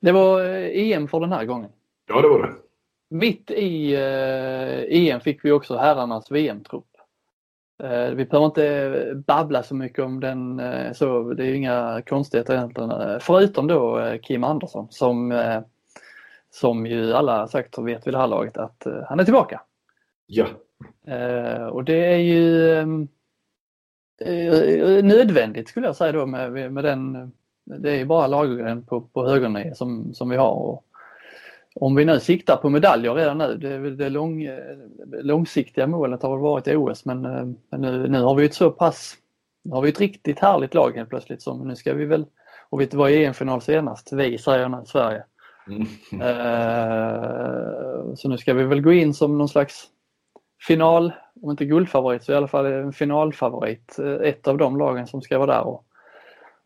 Det var EM för den här gången. Ja, det var det. Mitt i eh, EM fick vi också herrarnas VM-trupp. Eh, vi behöver inte babbla så mycket om den, eh, så det är inga konstigheter egentligen. Eh, förutom då Kim Andersson som, som ju alla sagt vet vid det här laget att han är tillbaka. Ja. Och det är ju nödvändigt skulle jag säga då med, med den, det är bara Lagergren på, på högernie som, som vi har. Och om vi nu siktar på medaljer redan nu, det, det lång, långsiktiga målet har varit OS men, eh, men nu, nu, har vi ett så pass, nu har vi ett riktigt härligt lag helt plötsligt som nu ska vi väl, och vi var i EM-final senast, vi säger nu, Sverige. Mm. Uh, så nu ska vi väl gå in som någon slags final, om inte guldfavorit så i alla fall en finalfavorit. Eh, ett av de lagen som ska vara där och,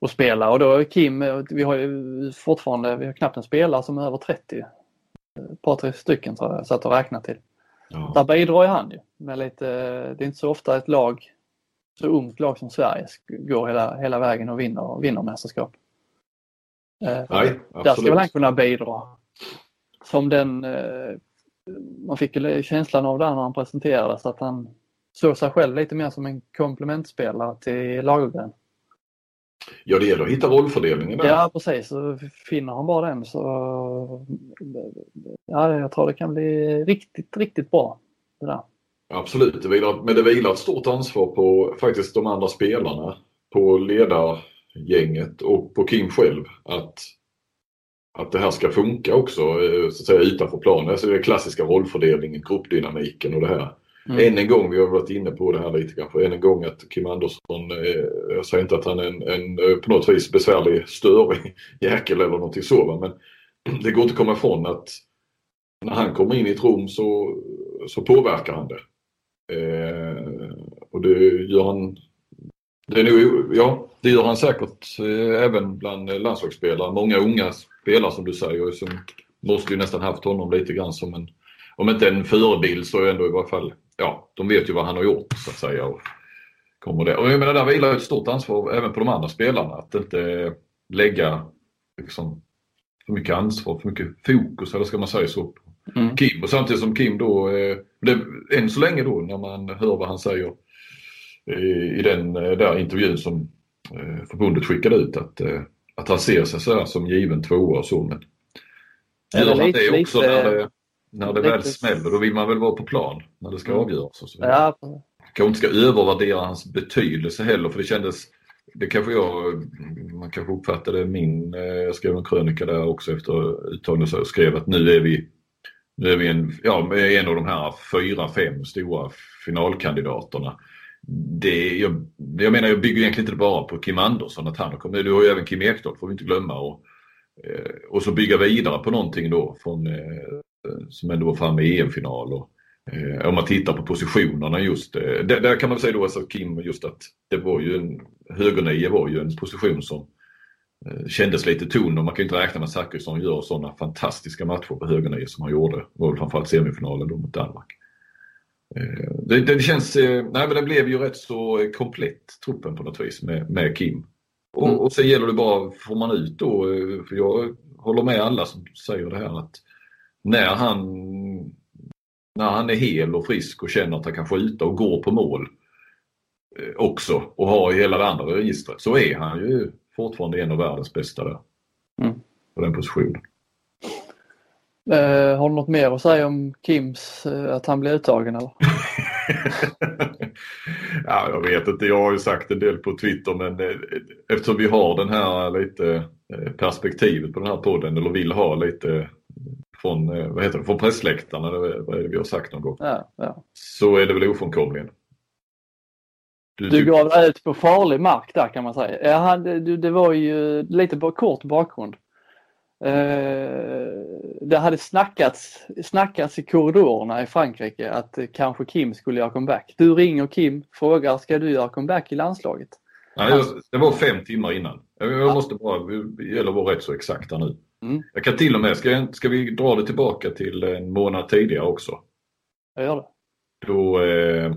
och spela och då Kim, vi har ju fortfarande, vi har knappt en spelare som är över 30 ett par, tre stycken tror jag satt och räknade till. Ja. Där bidrar ju han ju. Med lite, det är inte så ofta ett lag, så ungt lag som Sverige går hela, hela vägen och vinner, vinner mästerskap. Eh, Nej, absolut. Där ska väl han kunna bidra. Som den, eh, man fick ju känslan av det när han presenterades att han såg sig själv lite mer som en komplementspelare till Lagergren. Ja, det gäller att hitta rollfördelningen där. Ja, precis. Så finner han bara den så ja, jag tror det kan bli riktigt, riktigt bra. Det där. Absolut, det vilar, men det vilar ett stort ansvar på faktiskt de andra spelarna, på ledargänget och på Kim själv att, att det här ska funka också eh, så att säga, utanför planen. Alltså det är klassiska rollfördelningen, gruppdynamiken och det här. Mm. Än en gång, vi har varit inne på det här lite kanske, än en gång att Kim Andersson, eh, jag säger inte att han är en, en eh, på något vis besvärlig, störig jäkel eller någonting så men det går inte att komma ifrån att när han kommer in i ett rum så, så påverkar han det. Eh, och det gör han det, är nog, ja, det gör han säkert eh, även bland landslagsspelare. Många unga spelare som du säger som måste ju nästan haft honom lite grann som en, om inte en förebild så ändå i varje fall ja, de vet ju vad han har gjort så att säga. Och kommer det. Och jag menar, där vilar ett stort ansvar även på de andra spelarna att inte lägga liksom, för mycket ansvar, för mycket fokus eller ska man säga så, mm. Kim. Och samtidigt som Kim då, eh, det, än så länge då när man hör vad han säger eh, i den eh, där intervjun som eh, förbundet skickade ut att, eh, att han ser sig så som given tvåa och så. Men gör han det också när det, när det väl smäller då vill man väl vara på plan när det ska mm. avgöras. Och så ja. Kanske inte ska övervärdera hans betydelse heller för det kändes det kanske jag, man kanske uppfattade min, eh, jag skrev en krönika där också efter uttagandet och skrev att nu är vi, nu är vi en, ja, en av de här fyra, fem stora finalkandidaterna. Det, jag, jag menar jag bygger egentligen inte bara på Kim Andersson att han har kommit, du har ju även Kim Ekdahl får vi inte glömma och, eh, och så bygga vidare på någonting då från eh, som ändå var framme i EM-final. Och, eh, om man tittar på positionerna just, eh, där, där, kan man säga då alltså Kim just att det var ju en, högernie var ju en position som eh, kändes lite ton och man kan ju inte räkna med att Zachrisson gör sådana fantastiska matcher på högernie som han gjorde. Det var väl framförallt semifinalen då mot Danmark. Eh, det, det, känns, eh, nej men det blev ju rätt så komplett truppen på något vis med, med Kim. Och, mm. och sen gäller det bara, får man ut då, eh, för jag håller med alla som säger det här att när han, när han är hel och frisk och känner att han kan skjuta och går på mål eh, också och har hela det andra registret så är han ju fortfarande en av världens bästa där. Mm. På den positionen. Uh, har du något mer att säga om Kims, uh, att han blir uttagen eller? ja, jag vet inte, jag har ju sagt en del på Twitter men uh, eftersom vi har den här lite perspektivet på den här podden eller vill ha lite från, eh, vad heter det, från pressläktarna, vad är det vi har sagt någon gång. Ja, ja. Så är det väl ofrånkomligen. Du, du gav dig ut på farlig mark där kan man säga. Ja, han, det, det var ju lite kort bakgrund. Eh, det hade snackats, snackats i korridorerna i Frankrike att kanske Kim skulle göra comeback. Du ringer Kim, frågar ska du göra comeback i landslaget? Nej, det var fem timmar innan. Jag måste bara, det gäller att vara rätt så exakta nu. Mm. Jag kan till och med, ska, ska vi dra det tillbaka till en månad tidigare också? Jag gör det. Då, eh,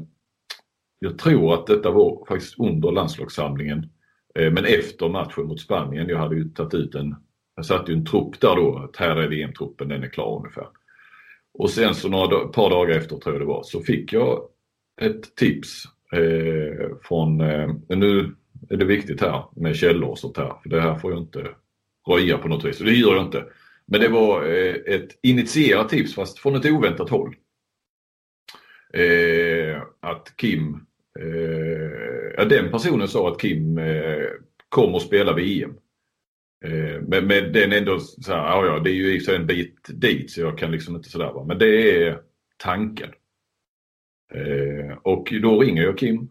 jag tror att detta var faktiskt under landslagssamlingen. Eh, men efter matchen mot Spanien. Jag hade ju tagit ut en, jag satte ju en trupp där då. Att här är VM-truppen, den är klar ungefär. Och sen så några par dagar efter tror jag det var så fick jag ett tips eh, från, eh, nu är det viktigt här med källor och sånt här. För det här får jag inte röja på något vis. Och det gör jag inte. Men det var eh, ett initierat tips fast från ett oväntat håll. Eh, att Kim, eh, den personen sa att Kim eh, kommer att spela VM. Eh, men, men den ändå så här, ja, ja det är ju i en bit dit så jag kan liksom inte sådär va. Men det är tanken. Eh, och då ringer jag Kim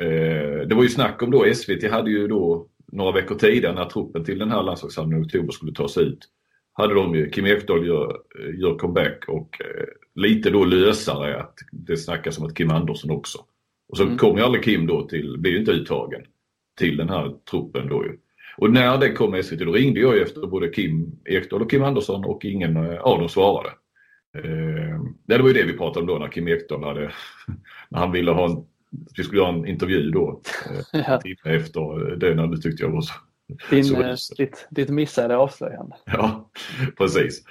Eh, det var ju snack om då, SVT hade ju då några veckor tidigare när truppen till den här landslagssamlingen i oktober skulle tas ut. Hade de ju, Kim Ekdahl gör, gör comeback och eh, lite då lösare att det snackas om att Kim Andersson också. Och så mm. kom ju aldrig Kim då till, blev ju inte uttagen till den här truppen då ju. Och när det kom SVT då ringde jag efter både Kim Ekdahl och Kim Andersson och ingen eh, av dem svarade. Eh, det var ju det vi pratade om då när Kim Ekdahl hade, när han ville ha en vi skulle göra en intervju då. Eh, ja. efter det när du tyckte jag var så Din, så eh, ditt, ditt missade avslöjande. Ja, precis.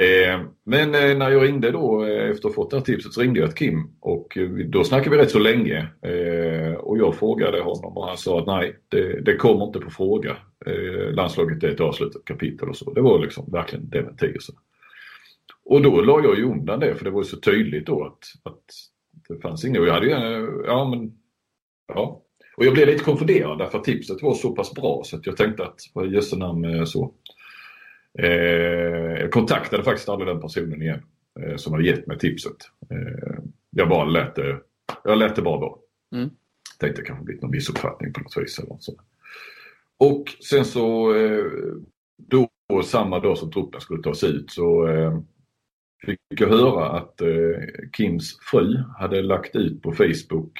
Eh, men eh, när jag ringde då eh, efter att ha fått det här tipset så ringde jag till Kim och då snackade vi rätt så länge. och jag frågade honom och han sa att nej, det, det kommer inte på fråga. landslaget är ett avslutat kapitel och så. Det var liksom verkligen dementi. Och då la jag ju undan det för det var så tydligt då att, att det fanns inget. Och jag hade ju, ja men, ja. Och jag blev lite konfunderad därför att tipset var så pass bra så att jag tänkte att vad jösse namn eh, så. Eh, jag kontaktade faktiskt aldrig den personen igen eh, som hade gett mig tipset. Eh, jag bara lät det, jag lät det bara vara. Mm. Tänkte det kanske blivit någon missuppfattning på något vis. Eller något. Och sen så eh, då samma dag som truppen skulle tas ut så eh, fick jag höra att eh, Kims fru hade lagt ut på Facebook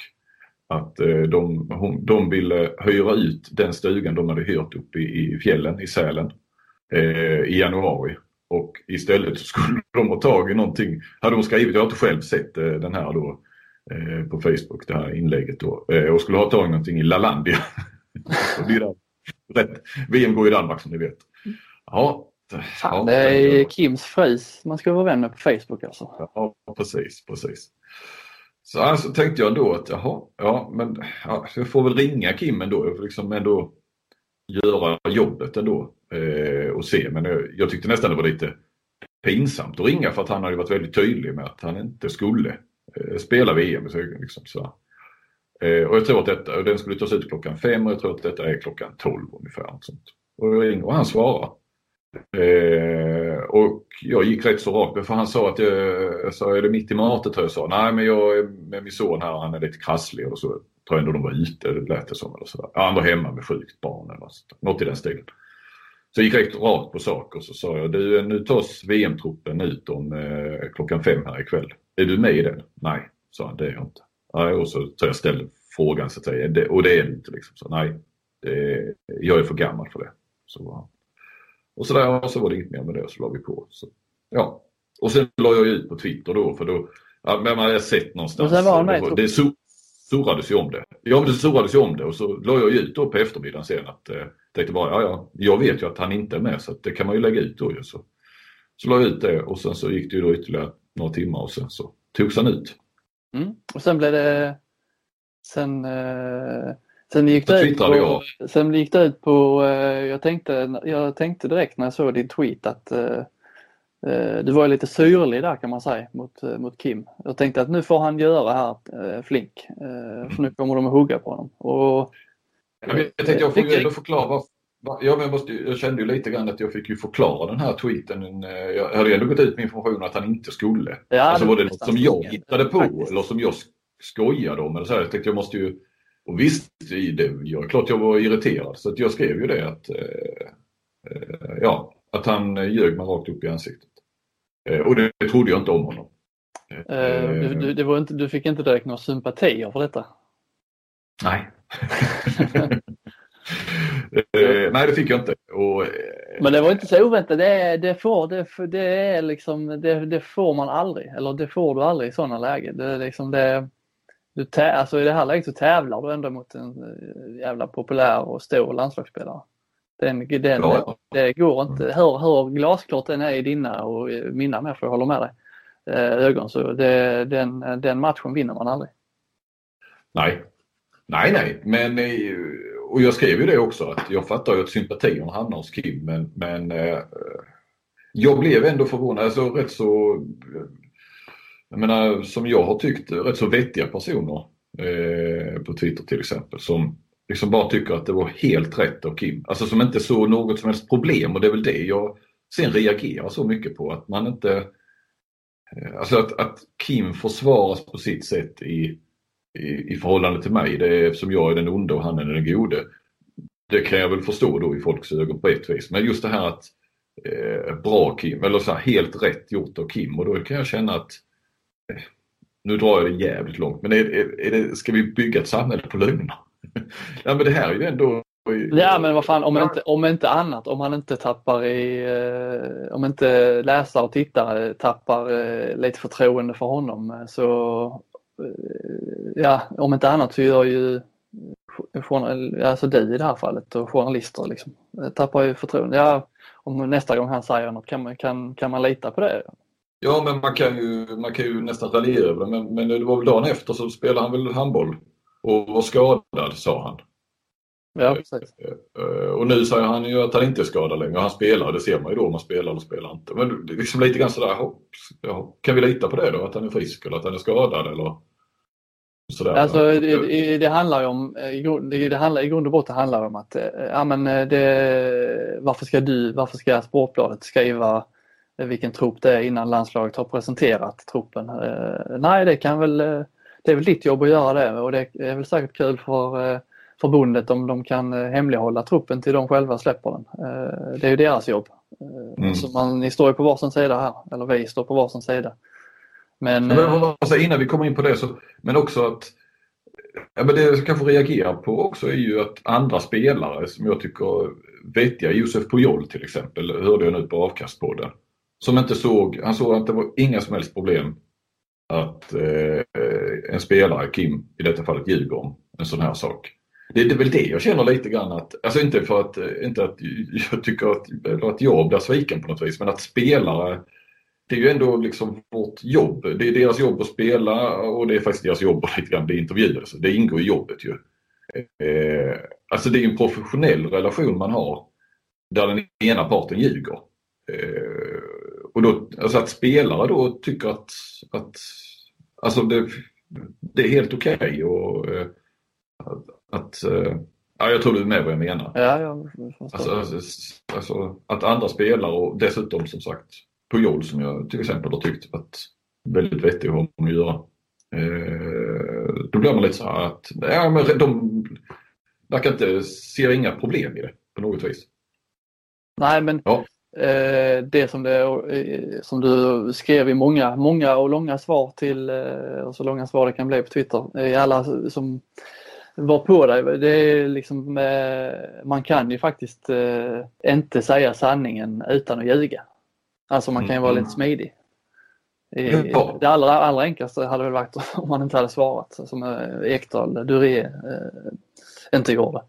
att eh, de, hon, de ville hyra ut den stugan de hade hyrt uppe i, i fjällen i Sälen eh, i januari. Och istället så skulle de ha tagit någonting, hade de skrivit, jag har inte själv sett eh, den här då eh, på Facebook, det här inlägget då, eh, och skulle ha tagit någonting i Lalandia. Rätt. VM går i Danmark som ni vet. Ja, Fan, det är Kims fris man ska vara vän med på Facebook alltså. Ja, precis, precis. Så alltså, tänkte jag då att jaha, ja men ja, jag får väl ringa Kim ändå. Jag får liksom ändå göra jobbet ändå eh, och se. Men jag, jag, tyckte nästan det var lite pinsamt att ringa för att han hade varit väldigt tydlig med att han inte skulle eh, spela VM. Så, liksom, så. Eh, och jag tror att detta, den skulle tas ut klockan fem och jag tror att detta är klockan tolv ungefär. Och, sånt. och jag ringer och han svarar. Eh, och jag gick rätt så rakt för han sa att jag, jag sa, är det mitt i matet? Jag sa, nej men jag är med min son här, han är lite krasslig och så tror jag ändå de var ute, det lät det som. Eller så. Ja, han var hemma med sjukt barn eller så, något i den stilen. Så jag gick rätt rakt på sak och så sa jag, du nu tas VM-truppen ut om eh, klockan fem här ikväll. Är du med i den? Nej, sa han, det är jag inte. Nej, och så, så jag ställde frågan så att säga, och det är du inte liksom. Så, nej, det, jag är för gammal för det. Så, och så där, och så var det inget mer med det och så la vi på. Så, ja. Och sen la jag ut på Twitter då för då, ja, men man hade sett någonstans. Men sen var med, det, det surrades ju om det. Ja men det surrades ju om det och så la jag ut då på eftermiddagen sen att eh, tänkte bara, ja ja, jag vet ju att han inte är med så att det kan man ju lägga ut då ju. Så, så la jag ut det och sen så gick det ju då ytterligare några timmar och sen så togs han ut. Mm. Och sen blev det, sen eh Sen gick, det ut på, sen gick det ut på, eh, jag tänkte, jag tänkte direkt när jag såg din tweet att uh, du var lite syrlig där kan man säga mot, mot Kim. Jag tänkte att nu får han göra här uh, flink för nu kommer de att hugga på honom. Och, jag, tänkte jag får ändå förklara Ja, men jag, måste, jag kände ju lite grann att jag fick ju förklara den här tweeten. Jag hade ju ändå gått ut med information att han inte skulle. Ja, alltså var det något som jag hittade på faktiskt. eller som jag skojade om. Eller så här. Jag tänkte jag måste ju... Och visst, det, jag, klart jag var irriterad så att jag skrev ju det att, eh, eh ja, att han ljög mig rakt upp i ansiktet. Eh, och det, det trodde jag inte om honom. Eh, du, du, det var inte, du fick inte direkt några sympatier för detta? Nej. Eh, nej, det fick jag inte. Och, eh, Men det var inte så oväntat. Det, det, får, det, det, är liksom, det, det, får man aldrig. Eller det får du aldrig i sådana lägen. Det, liksom det, du tä, alltså I det här läget så tävlar du ändå mot en eh, jävla populär och stor landslagsspelare. Den, den, ja. Det går inte. Hur, hur glasklart den är i dina och mina med, för jag håller med dig, ögon, så det, den, den matchen vinner man aldrig. Nej, nej, nej, men och jag skrev ju det också att jag fattar ju att sympatierna hamnar hos Kim men, men eh, jag blev ändå förvånad. Alltså rätt så, jag menar som jag har tyckt, rätt så vettiga personer eh, på Twitter till exempel som liksom bara tycker att det var helt rätt av Kim. Alltså som inte såg något som helst problem och det är väl det jag sen reagerar så mycket på att man inte eh, Alltså att, att Kim försvaras på sitt sätt i i, i förhållande till mig. Det är eftersom jag är den onda och han är den gode. Det kan jag väl förstå då i folks ögon på ett vis. Men just det här att eh, bra Kim, eller så här, helt rätt gjort av Kim och då kan jag känna att nu drar jag det jävligt långt men är, är, är det, ska vi bygga ett samhälle på lögner? ja men det här är ju ändå Ja men vad fan om inte, om inte annat, om han inte tappar i, eh, om inte läsare och tittare tappar eh, lite förtroende för honom eh, så eh, ja, om inte annat så gör ju alltså du i det här fallet och journalister liksom, eh, tappar ju förtroende. Ja, om nästa gång han säger något, kan man, kan, kan man lita på det? Ja, men man kan ju, man kan ju nästan raljera över det. Men, men det var väl dagen efter så spelade han väl handboll och var skadad, sa han. Ja, precis. Eh, och nu säger han ju att han inte är skadad längre. Han spelar, det ser man ju då om han spelar eller spelar inte. Men liksom lite grann sådär, kan vi lita på det då? Att han är frisk eller att han är skadad eller? Sådär. Alltså, det, det, handlar ju om, det handlar, i grund och botten handlar det om att, eh, ja men eh, det, varför ska du, varför ska Sportbladet skriva vilken trupp det är innan landslaget har presenterat truppen? Eh, nej, det kan väl, det är väl ditt jobb att göra det och det är väl säkert kul för förbundet om de kan hemlighålla truppen till de själva släpper den. Det är ju deras jobb. Mm. Så man, ni står ju på varsin sida här, eller vi står på varsin sida. Men, men alltså, innan vi kommer in på det så, men också att ja, men det jag kanske reagerar på också är ju att andra spelare som jag tycker vettiga, Josef Pujol till exempel, hörde jag nu på avkastpodden. Som inte såg, han såg att det var inga som helst problem att eh, en spelare, Kim i detta fallet, ljuger om en sån här sak. Det, det är väl det jag känner lite grann att, alltså inte för att, eh, inte att jag tycker att, att jag blir sviken på något vis, men att spelare det är ju ändå liksom vårt jobb. Det är deras jobb att spela och det är faktiskt deras jobb att lite grann bli intervjuade. Så det ingår i jobbet ju. Eh, alltså det är en professionell relation man har där den ena parten ljuger. Eh, och då, alltså att spelare då tycker att, att alltså det, det är helt okej okay och eh, att, att eh, Ja, jag tror du är med vad jag menar. Ja, jag alltså, alltså, alltså, att andra spelare och dessutom som sagt Pujol som jag till exempel har tyckt varit väldigt vettig att ha att göra. Eh, då blir man lite så här att ja, men de verkar inte, ser inga problem i det på något vis. Nej men ja. Eh, det som, det eh, som du skrev i många, många och långa svar till, eh, och så långa svar det kan bli på Twitter, i alla som var på dig. Det är liksom, man kan ju faktiskt inte säga sanningen utan att ljuga. Alltså man kan ju vara lite mm. smidig. Det allra, allra enklaste hade väl varit om man inte hade svarat som Ekdal, Duré inte gjorde.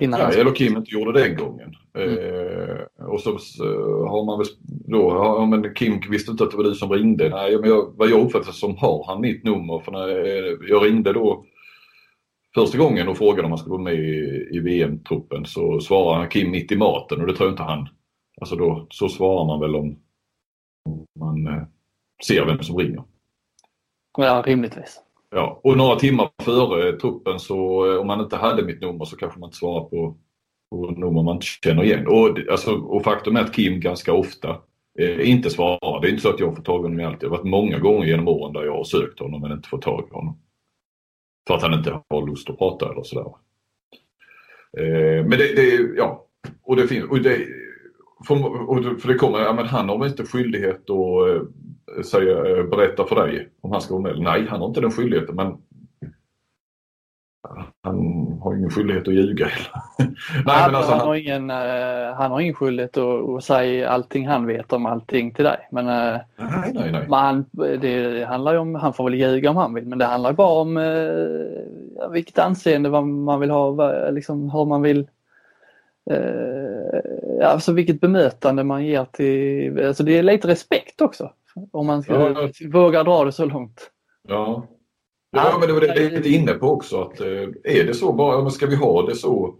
Innan ja, eller Kim inte gjorde det den gången. Mm. Eh, och så eh, har man väl då, ja men Kim visste inte att det var du som ringde. Nej, men jag, vad jag uppfattade som har han mitt nummer. För när jag ringde då första gången och frågade om han skulle vara med i, i VM-truppen så svarade han Kim mitt i maten och det tror jag inte han. Alltså då, så svarar man väl om man eh, ser vem som ringer. Ja, rimligtvis. Ja, och några timmar före truppen så eh, om man inte hade mitt nummer så kanske man inte svarar på och nummer man inte känner igen. Och, alltså, och faktum är att Kim ganska ofta eh, inte svarar. Det är inte så att jag får tag i honom alltid. Det har varit många gånger genom åren där jag har sökt honom men inte fått tag i honom. För att han inte har lust att prata eller sådär. Eh, men det, det, ja, och det finns, och det, för, och för det kommer, ja, men han har väl inte skyldighet att eh, säga, eh, berätta för dig om han ska vara med. Nej, han har inte den skyldigheten men han har ingen skyldighet att ljuga nej, men alltså, han, han, har ingen, uh, han har ingen skyldighet att, att, säga allting han vet om allting till dig. Men, uh, nej, nej, nej. Man, det handlar ju om, han får väl ljuga om han vill, men det handlar bara om uh, vilket anseende man vill ha, liksom hur man vill uh, alltså vilket bemötande man ger till, alltså det är lite respekt också. Om man ska, ja, vågar dra det så långt. Ja, Ja, men det var det jag är lite inne på också. Att, eh, är det så bara, ska vi ha det så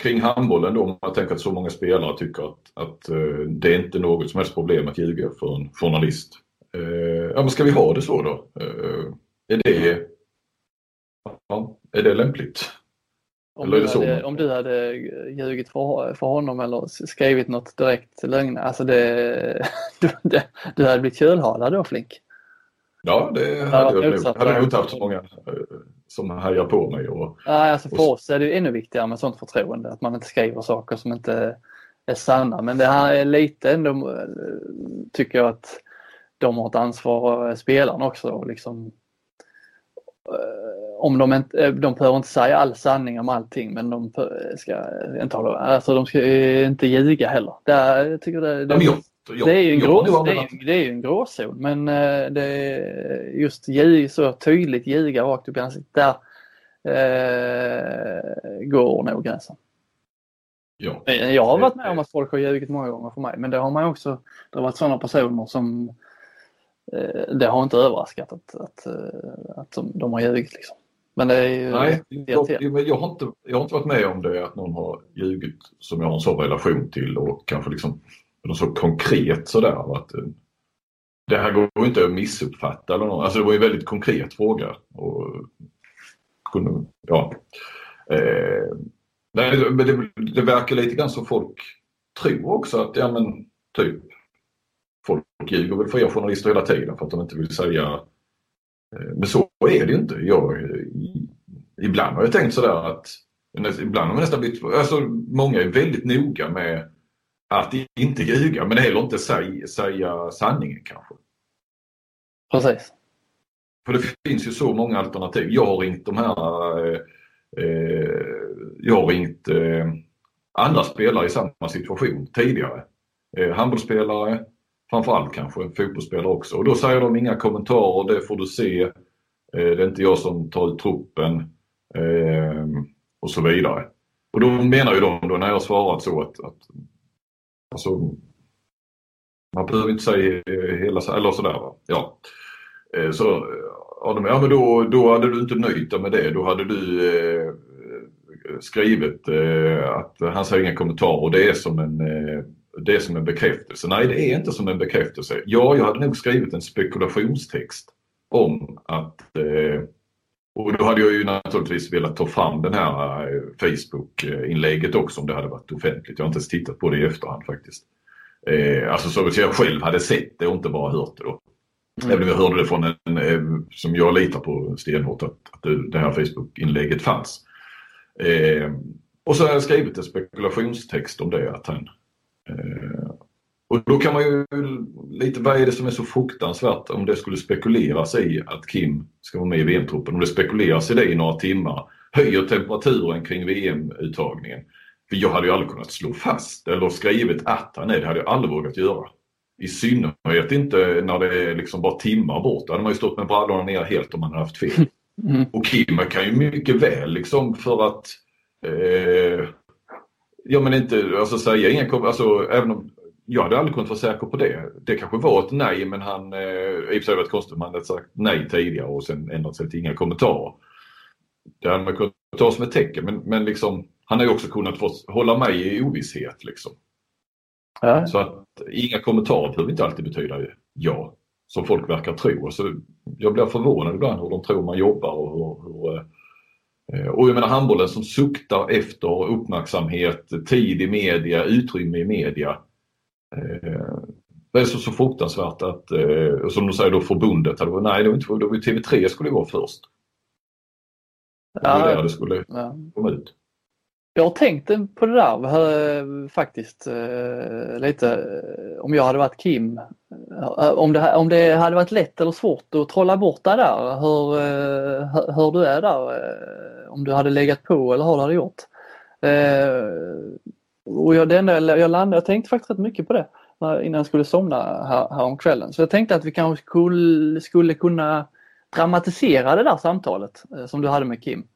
kring handbollen då? Man tänker att så många spelare tycker att, att eh, det är inte något som helst problem att ljuga för en journalist. Eh, ja, men ska vi ha det så då? Är det, ja, är det lämpligt? Om du, hade, om du hade ljugit för, för honom eller skrivit något direkt lögn, alltså det, du, du hade blivit kölhalad då Flink? Ja, det hade jag nog. hade nog inte haft så många eh, som hajar på mig. Och, Nej, alltså för oss är det ännu viktigare med sånt förtroende. Att man inte skriver saker som inte är sanna. Men det här är lite ändå, eh, tycker jag att de har ett ansvar, spelarna också. Liksom, eh, om de inte, de behöver inte säga all sanning om allting men de ska inte, alltså de ska inte ljuga heller. Det, tycker det, det, det är ju en, grå, det är, det är en gråzon men eh, det är just så tydligt ljuga rakt upp i ansiktet. Där eh, går nog gränsen. Ja. Jag har varit med om att folk har ljugit många gånger för mig men det har man också, det har varit sådana personer som eh, det har inte överraskat att, att, eh, att de, de har ljugit. Liksom. Men det är ju Nej, jag, jag, har inte, jag har inte varit med om det att någon har ljugit som jag har en sån relation till och kanske liksom något så konkret sådär. Att, eh, det här går inte att missuppfatta eller något. Alltså det var ju en väldigt konkret fråga. Och kunde, ja. Eh, det, det, det verkar lite grann som folk tror också att, ja men typ, folk ljuger väl för er journalister hela tiden för att de inte vill säga eh, men så är det ju inte. Jag, eh, ibland har jag tänkt sådär att Ibland har man nästan blivit, alltså många är väldigt noga med att inte ljuga men heller inte säga, säga sanningen kanske. Precis. För det finns ju så många alternativ. Jag har ringt de här eh, eh, Jag har ringt eh, andra spelare i samma situation tidigare. Eh, handbollsspelare, framförallt kanske fotbollsspelare också. Och då säger de inga kommentarer, det får du se. Eh, det är inte jag som tar ut truppen eh, och så vidare. Och då menar ju de då när jag svarat så att, att Alltså, man behöver inte säga hela, eller sådär va. Ja. Eh, så ja, men då, då hade du inte nöjt dig med det. Då hade du eh, skrivit eh, att han säger inga kommentarer och det är som en eh, det är som en bekräftelse. Nej, det är inte som en bekräftelse. Ja, jag hade nog skrivit en spekulationstext om att eh, och då hade jag ju naturligtvis velat ta fram den här eh, Facebook-inlägget också om det hade varit offentligt. Jag har inte ens tittat på det i efterhand faktiskt. Eh, alltså så att jag själv hade sett det och inte bara hört det då. Mm. Även om jag hörde det från en, eh, som jag litar på stenhårt, att, att det, det här Facebook-inlägget fanns. Eh, och så har jag skrivit en spekulationstext om det, att han eh, och då kan man ju lite, vad är det som är så fruktansvärt om det skulle spekuleras i att Kim ska vara med i VM-truppen? Om det spekuleras i det i några timmar, höjer temperaturen kring VM-uttagningen. För jag hade ju aldrig kunnat slå fast eller skrivit att han är det, hade jag aldrig vågat göra. I synnerhet inte när det är liksom bara timmar bort. Då hade man ju stått med brallorna ner helt om man hade haft fel. Mm. Och Kim kan ju mycket väl liksom för att eh, Ja men inte, alltså säga inga, alltså även om jag hade aldrig kunnat vara säker på det. Det kanske var ett nej men han, eh, i och för sig var det konstigt, man hade sagt nej tidigare och sen ändrat sig till inga kommentarer. Det hade man kunnat ta som ett tecken men, men liksom, han har ju också kunnat få hålla mig i ovisshet. Liksom. Ja. Så att inga kommentarer behöver inte alltid betyda ja, som folk verkar tro. Så jag blir förvånad ibland hur de tror man jobbar och hur, hur, Eh, och jag menar handbollen som suktar efter uppmärksamhet, tid i media, utrymme i media. Eh, det är så, så fruktansvärt att, eh, som du säger då förbundet, hade, nej det var inte, det var TV3 skulle gå först. Det var ja, där det skulle ja. komma ut. Jag har tänkt på det där faktiskt lite om jag hade varit Kim. Om det, om det hade varit lätt eller svårt att trolla bort det där, hur, hur du är där om du hade legat på eller hur du hade gjort. Och jag, det enda, jag, landade, jag tänkte faktiskt rätt mycket på det innan jag skulle somna här, här om kvällen. Så jag tänkte att vi kanske skulle, skulle kunna dramatisera det där samtalet eh, som du hade med Kim.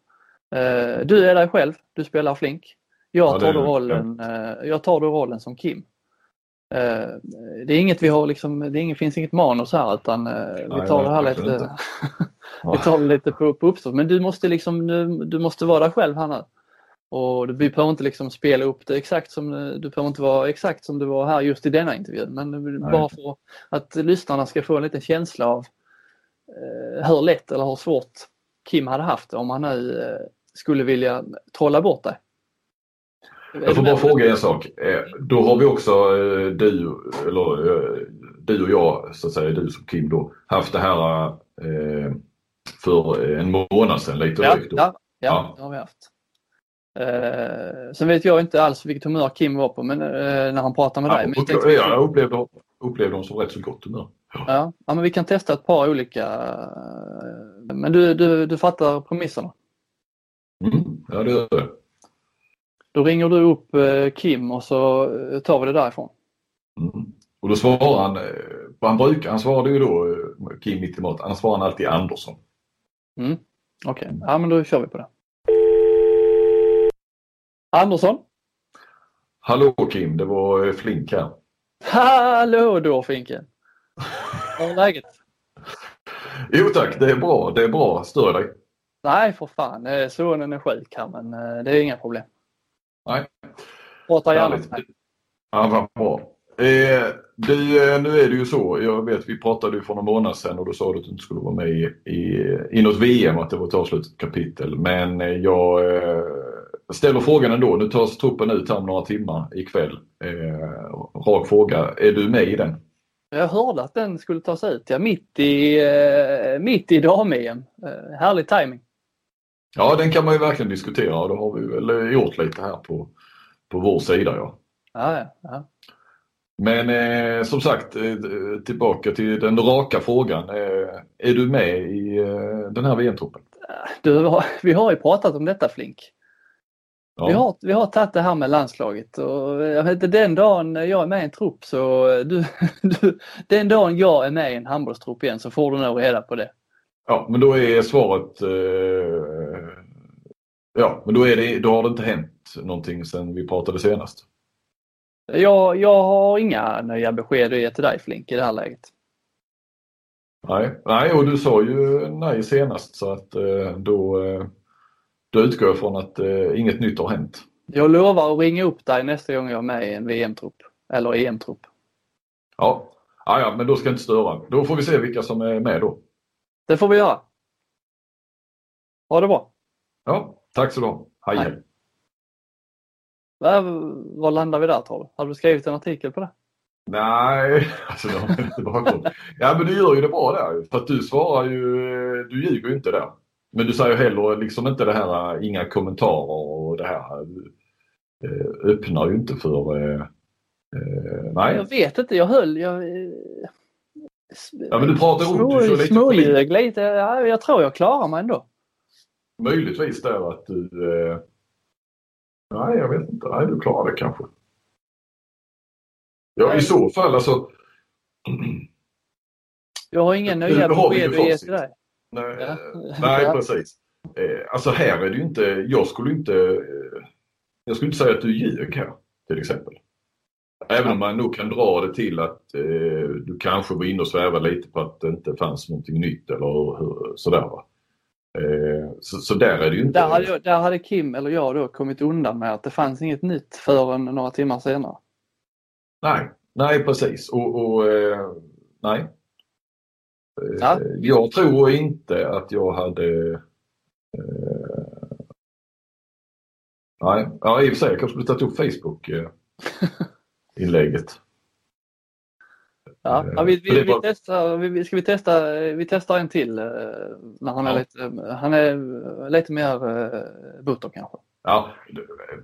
Eh, du är dig själv, du spelar Flink. Jag tar, ja, då rollen, eh, jag tar då rollen som Kim. Eh, det är inget vi har liksom, det inget, finns inget manus här utan eh, vi tar det här lite, vi tar lite på, på uppstånd. Men du måste liksom, du, du måste vara dig själv här nu. Och vi behöver inte liksom spela upp det exakt som, du behöver inte vara exakt som du var här just i denna intervjun. Men Nej. bara för att lyssnarna ska få en liten känsla av eh, hur lätt eller hur svårt Kim hade haft det om han nu eh, skulle vilja trolla bort dig. Jag får bara fråga en sak. Eh, då har vi också eh, du, eller eh, du och jag, så att säga, du som Kim då, haft det här för en månad sedan lite ja, drygt. Ja, ja, det har vi haft. Sen vet jag inte alls vilket humör Kim var på men, när han pratade med ja, dig. Men jag, tänkte, jag upplevde, upplevde honom som rätt så gott humör. Ja. ja, men vi kan testa ett par olika. Men du, du, du fattar premisserna? Mm, ja, det gör jag. Då ringer du upp eh, Kim och så eh, tar vi det därifrån. Mm. Och då svarar han, eh, han, brukar, han svarade ju då Kim mitt emot, han svarar alltid Andersson. Mm. Okej, okay. ja men då kör vi på det. Andersson? Hallå Kim, det var Flink här. Hallå då Finken! Hur är läget? Jo tack, det är bra. Det är bra. Stör dig? Nej för fan, sonen är sjuk här men det är inga problem. Nej. Prata gärna med mig. Ja, vad bra. Eh, du, eh, nu är det ju så, jag vet vi pratade ju för någon månad sedan och då sa du att du inte skulle vara med i, i, i något VM, att det var ett avslutat kapitel. Men eh, jag eh, ställer frågan ändå. Nu tas truppen ut här om några timmar ikväll. Eh, rak fråga, är du med i den? Jag hörde att den skulle tas ut, ja, mitt i, eh, mitt i dam-EM. Eh, härlig timing. Ja, den kan man ju verkligen diskutera och det har vi väl gjort lite här på, på vår sida. Ja. Ja, ja. Men eh, som sagt, eh, tillbaka till den raka frågan. Eh, är du med i eh, den här VM-truppen? Du, vi har ju pratat om detta Flink. Ja. Vi, har, vi har tagit det här med landslaget och jag vet, den dagen jag är med i en trupp så du, du, den dagen jag är med i en handbollstrupp igen så får du nog reda på det. Ja, men då är svaret eh, Ja, men då, är det, då har det inte hänt någonting sedan vi pratade senast. Jag, jag har inga nya besked att ge till dig Flink i det här läget. Nej, nej och du sa ju nej senast så att eh, då, eh, då utgår jag från att eh, inget nytt har hänt. Jag lovar att ringa upp dig nästa gång jag är med i en VM-trupp eller EM-trupp. Ja. ja, ja, men då ska jag inte störa. Då får vi se vilka som är med då. Det får vi göra. Ha det bra. Ja, tack så du ha. Hej, hej. Var landar vi där Torre? Har du skrivit en artikel på det? Nej, alltså det har inte bara Ja men du gör ju det bra där för att du svarar ju, du ljuger ju inte där. Men du säger heller liksom inte det här, inga kommentarer och det här. Du eh, öppnar ju inte för, eh, nej. Jag vet inte, jag höll, jag, Ja men du pratar ihop, du kör lite Småljug lite, ja, jag tror jag klarar mig ändå. Möjligtvis där att du... Nej jag vet inte, nej du klarar det kanske. Ja nej. i så fall alltså. Jag har inga nya besked att ge till dig. Nej, ja. nej precis. Eh, alltså här är det ju inte, jag skulle inte, eh, jag skulle inte säga att du ljög här till exempel. Även om man nog kan dra det till att eh, du kanske var inne och svävade lite på att det inte fanns någonting nytt eller hur, sådär. Eh, så, så, där är det ju inte. Där hade, där hade Kim eller jag då kommit undan med att det fanns inget nytt förrän några timmar senare. Nej, nej precis. Och, och eh, nej. Eh, ja. Jag tror inte att jag hade eh, Nej, ja, i och för sig. Jag kanske skulle tagit upp Facebook-inlägget. Ja, ja vi, vi, vi, testar, vi, ska vi, testa, vi testar en till när han är, ja. lite, han är lite mer butter kanske. Ja,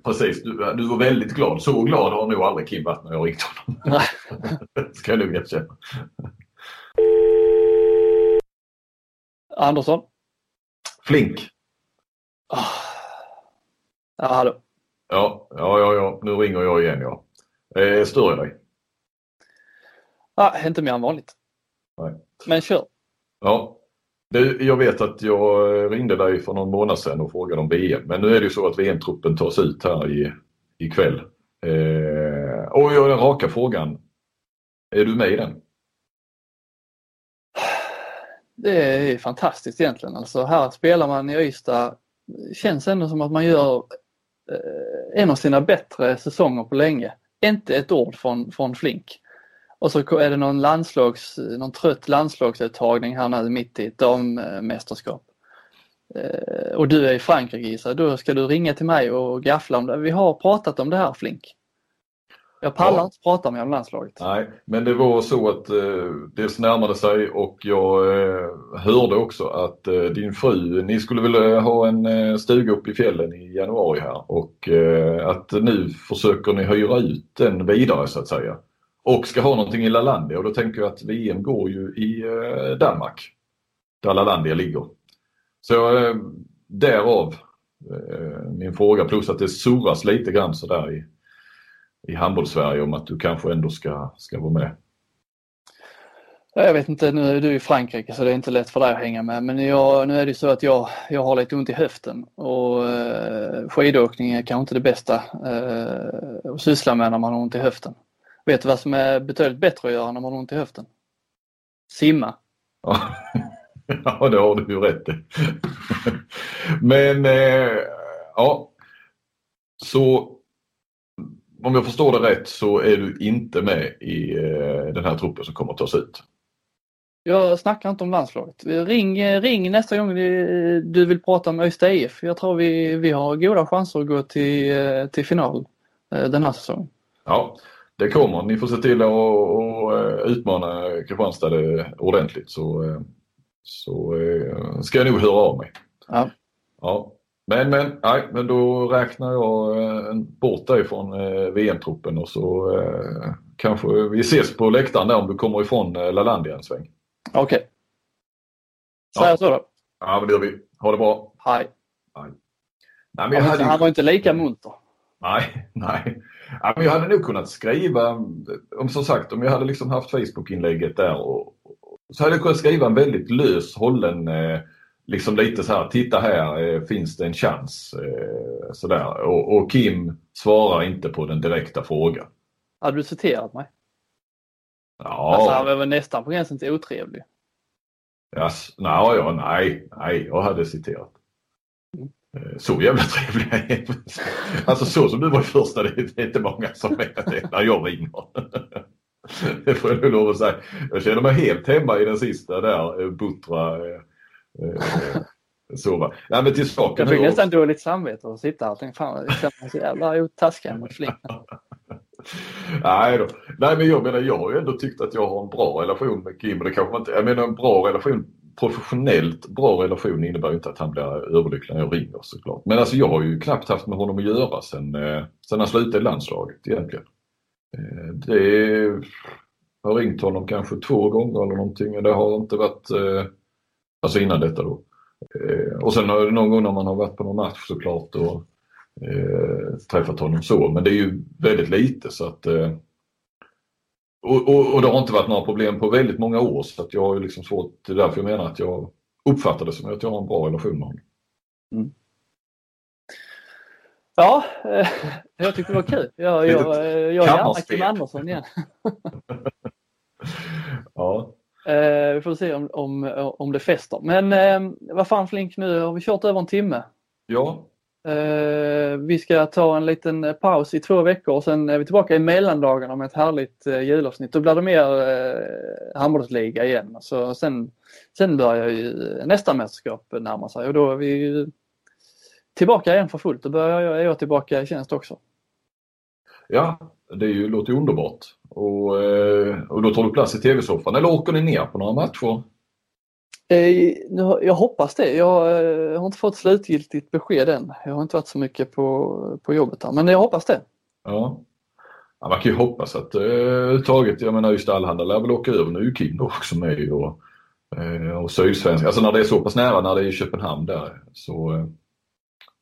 precis. Du, du var väldigt glad. Så glad har nog aldrig Kim varit när jag ringt honom. Nej. ska jag nog erkänna. Andersson? Flink. Oh. Ja, hallå. Ja, ja, ja, ja, nu ringer jag igen ja. Eh, stör jag dig? Ja, inte mer än vanligt. Nej. Men kör. Ja. Du, jag vet att jag ringde dig för någon månad sedan och frågade om VM. Men nu är det ju så att VM-truppen tas ut här i, ikväll. Eh, och jag den raka frågan. Är du med i den? Det är fantastiskt egentligen. Alltså här spelar man i Ystad. Känns ändå som att man gör eh, en av sina bättre säsonger på länge. Inte ett ord från, från Flink. Och så är det någon, landslags, någon trött landslagsuttagning här nu mitt i ett dammästerskap. Eh, och du är i Frankrike Isa, då ska du ringa till mig och gaffla om det. Vi har pratat om det här Flink. Jag pallar ja. inte prata med om landslaget. Nej, men det var så att eh, dels närmade sig och jag eh, hörde också att eh, din fru, ni skulle väl eh, ha en eh, stuga uppe i fjällen i januari här och eh, att nu försöker ni hyra ut den vidare så att säga. Och ska ha någonting i Lalandia och då tänker jag att VM går ju i Danmark. Där Lalandia ligger. Så därav min fråga plus att det surras lite grann sådär i i handbolls-Sverige om att du kanske ändå ska, ska vara med? Jag vet inte, nu är du i Frankrike så det är inte lätt för dig att hänga med men jag, nu är det så att jag, jag har lite ont i höften och eh, skidåkning är kanske inte det bästa eh, att syssla med när man har ont i höften. Vet du vad som är betydligt bättre att göra när man har ont i höften? Simma. Ja, det har du ju rätt i. Men eh, ja, så om jag förstår det rätt så är du inte med i eh, den här truppen som kommer att tas ut. Jag snackar inte om landslaget. Ring, ring nästa gång du vill prata om Öysta IF. Jag tror vi, vi har goda chanser att gå till, eh, till final eh, den här säsongen. Ja, det kommer. Ni får se till att, att utmana Kristianstad ordentligt så, så ska jag nog höra av mig. Ja. ja. Men, men, nej, men då räknar jag eh, bort dig från eh, VM-truppen och så eh, kanske vi ses på läktaren där om du kommer ifrån eh, Lalandia en sväng. Okej. Okay. Säger ja. så då. Ja, men det gör vi. Ha det bra. Hej. Hej. Nej, men jag hade... Han var inte lika munter. Nej, nej. Ja, men jag hade nog kunnat skriva, om som sagt, om jag hade liksom haft Facebook-inlägget där och, så hade jag kunnat skriva en väldigt lös hållen eh, liksom lite så här, titta här eh, finns det en chans. Eh, sådär. Och, och, Kim svarar inte på den direkta frågan. Hade du citerat mig? Ja. Alltså han var nästan på gränsen till otrevlig. Yes. Nej, ja, nej, nej, jag hade citerat. Mm. Eh, så jävla trevlig Alltså så som du var i första, det är inte många som är det när jag ringer. Det får jag lov att säga. Jag känner mig helt hemma i den sista där, Butra Eh, så va. Nej, men till saken. Jag fick nästan dåligt samvete att sitta här och tänkte fan jag känner mig så jävla taskig mot Flink. Nej då. Nej men jag menar jag har ju ändå tyckt att jag har en bra relation med Kim. Det kanske inte, jag menar en bra relation, professionellt bra relation innebär ju inte att han blir överlycklig när jag ringer såklart. Men alltså jag har ju knappt haft med honom att göra sen, eh, sen han slutade i landslaget egentligen. Eh, det är, jag har ringt honom kanske två gånger eller någonting det har inte varit Alltså innan detta då. Eh, och sen någon gång när man har varit på någon match såklart och eh, träffat honom så. Men det är ju väldigt lite så att eh, och, och, och, det har inte varit några problem på väldigt många år så att jag har ju liksom svårt, det är därför jag menar att jag uppfattar det som att jag har en bra relation med honom. Mm. Ja, eh, jag tyckte det var kul. Jag, jag, jag, jag är gärna Kim Andersson igen. ja. Eh, vi får se om, om, om det fäster. Men eh, vad fan Flink, nu har vi kört över en timme. Ja. Eh, vi ska ta en liten paus i två veckor och sen är vi tillbaka i mellandagarna med ett härligt eh, julavsnitt. Då blir det mer eh, handbollsliga igen. Så sen, sen börjar ju nästa mästerskap närma sig och då är vi tillbaka igen för fullt. Då börjar jag, är jag tillbaka i tjänst också. Ja, det är ju, låter ju underbart. Och, eh, och då tar du plats i tv-soffan. Eller åker ni ner på några matcher? Eh, jag hoppas det. Jag har inte fått slutgiltigt besked än. Jag har inte varit så mycket på, på jobbet här. Men jag hoppas det. Ja. ja man kan ju hoppas att överhuvudtaget, jag menar just Allehanda lär väl åka över. Nu är ju Kim också med och, och Sydsvenska. Alltså när det är så pass nära, när det är i Köpenhamn där så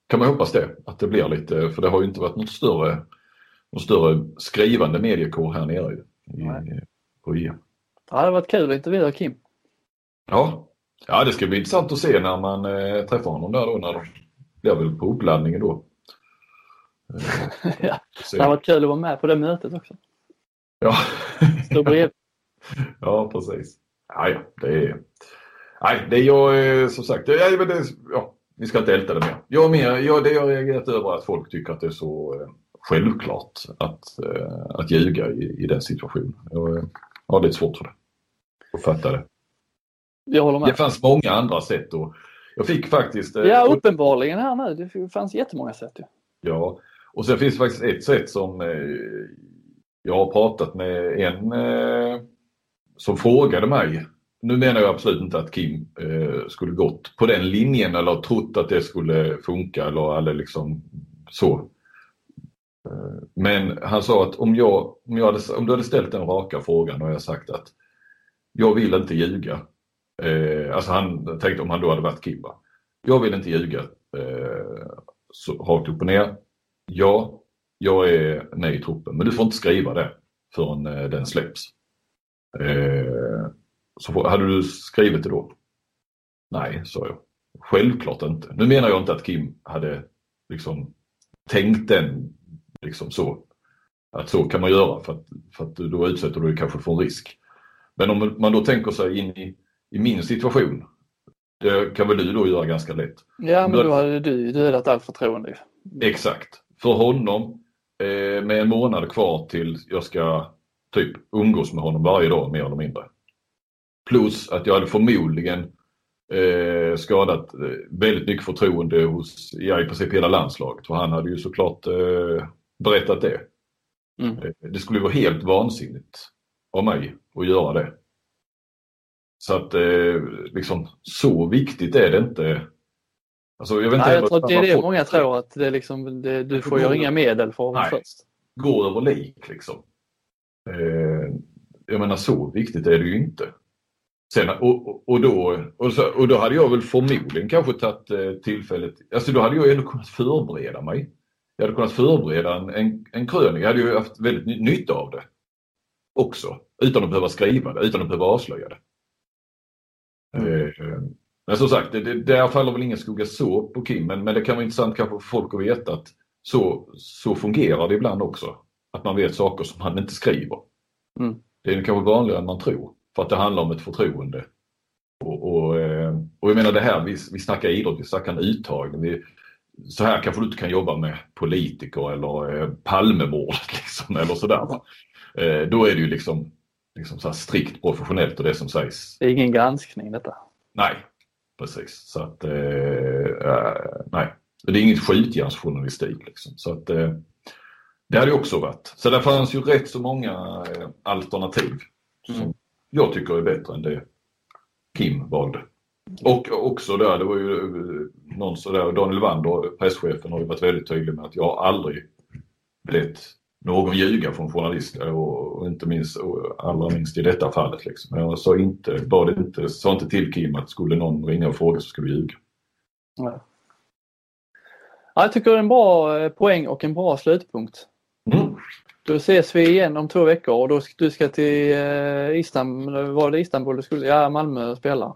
kan man hoppas det. Att det blir lite, för det har ju inte varit något större någon större skrivande mediekår här nere i, på EM. Ja, det har varit kul att intervjua Kim. Ja. ja, det ska bli intressant att se när man eh, träffar honom där då. När de blir väl på uppladdningen då. ja, det har varit kul att vara med på det mötet också. Ja. Stå bredvid. ja, precis. Ja, ja, det är... Nej, det är jag eh, som sagt, ja, men det, ja, vi ska inte älta det mer. Jag, mer jag, det jag reagerat över att folk tycker att det är så eh, självklart att, eh, att ljuga i, i den situationen. Jag har lite svårt för det. Att fatta det. Jag håller med. Det fanns många andra sätt och jag fick faktiskt... Eh, ja, uppenbarligen här nu. Det fanns jättemånga sätt. Ja, ja. och sen finns det faktiskt ett sätt som eh, jag har pratat med en som frågade mig. Nu menar jag absolut inte att Kim skulle gått på den linjen eller trott att det skulle funka eller, eller liksom så. Men han sa att om, jag, om, jag hade, om du hade ställt den raka frågan och jag sagt att jag vill inte ljuga. Eh, alltså han tänkte om han då hade varit Kimba. Jag vill inte ljuga eh, så, rakt upp och ner. Ja, jag är med i truppen men du får inte skriva det förrän eh, den släpps. Eh, så hade du skrivit det då? Nej, sa jag. Självklart inte. Nu menar jag inte att Kim hade liksom tänkt den Liksom så. Att så kan man göra för att, för att då utsätter du dig kanske för en risk. Men om man då tänker sig in i, i min situation. Det kan väl du då göra ganska lätt. Ja, men då hade du dödat allt förtroende. Exakt. För honom eh, med en månad kvar till jag ska typ umgås med honom varje dag mer eller mindre. Plus att jag hade förmodligen eh, skadat eh, väldigt mycket förtroende hos ja, i princip hela landslaget. För han hade ju såklart eh, berättat det. Mm. Eh, det skulle vara helt vansinnigt av mig att göra det. Så att eh, liksom så viktigt är det inte. Alltså, jag, vet Nej, jag tror det är det många tror att det liksom, det, du får ju inga medel för att först. Gå över lik liksom. Eh, jag menar så viktigt är det ju inte. Sen, och, och, då, och, så, och då hade jag väl förmodligen kanske tagit tillfället, alltså då hade jag ändå kunnat förbereda mig jag hade kunnat förbereda en, en, en krönika. Jag hade ju haft väldigt nytta av det också. Utan att behöva skriva det, utan att behöva avslöja det. Mm. Eh, men som sagt, det, det, där faller väl ingen skugga så på Kim. Men, men det kan vara intressant kanske för folk att veta att så, så fungerar det ibland också. Att man vet saker som man inte skriver. Mm. Det är kanske vanligare än man tror. För att det handlar om ett förtroende. Och, och, eh, och jag menar det här, vi, vi snackar idrott, vi snackar en uttagning. Vi, så här kanske du inte kan jobba med politiker eller eh, Palmemordet liksom, eller sådär. Eh, då är det ju liksom, liksom så strikt professionellt och det som sägs. Det är ingen granskning detta. Nej, precis. Så att, eh, eh nej. Det är inget skjutjärnsjournalistik liksom. Så att, eh, det hade ju också varit. Så där fanns ju rätt så många eh, alternativ som mm. jag tycker är bättre än det Kim valde. Och också där, det var ju eh, någon sådär, Daniel Wander, presschefen, har ju varit väldigt tydlig med att jag aldrig bett någon ljuga från journalister och, och inte minst, och allra minst i detta fallet. Liksom. Jag sa inte, bad inte, sa inte till Kim att skulle någon ringa och fråga så ska vi ljuga. Ja. Jag tycker det är en bra eh, poäng och en bra slutpunkt. Mm. Då ses vi igen om två veckor och då du ska till eh, Istanbul, var det Istanbul du skulle? Ja, Malmö spela.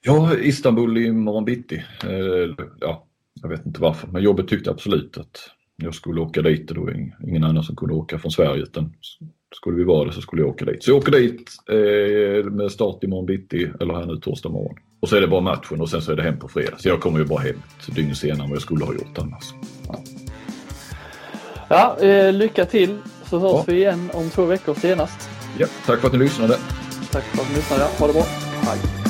Ja, Istanbul imorgon bitti. Eh, ja, jag vet inte varför, men jobbet tyckte absolut att jag skulle åka dit och då var ingen annan som kunde åka från Sverige utan skulle vi vara det så skulle jag åka dit. Så jag åker dit eh, med start imorgon bitti eller här nu torsdag morgon. Och så är det bara matchen och sen så är det hem på fredag. Så jag kommer ju bara hem ett dygn senare än vad jag skulle ha gjort annars. Ja, ja eh, lycka till så hörs ja. vi igen om två veckor senast. Ja, tack för att ni lyssnade. Tack för att ni lyssnade. Ha det bra. Hej.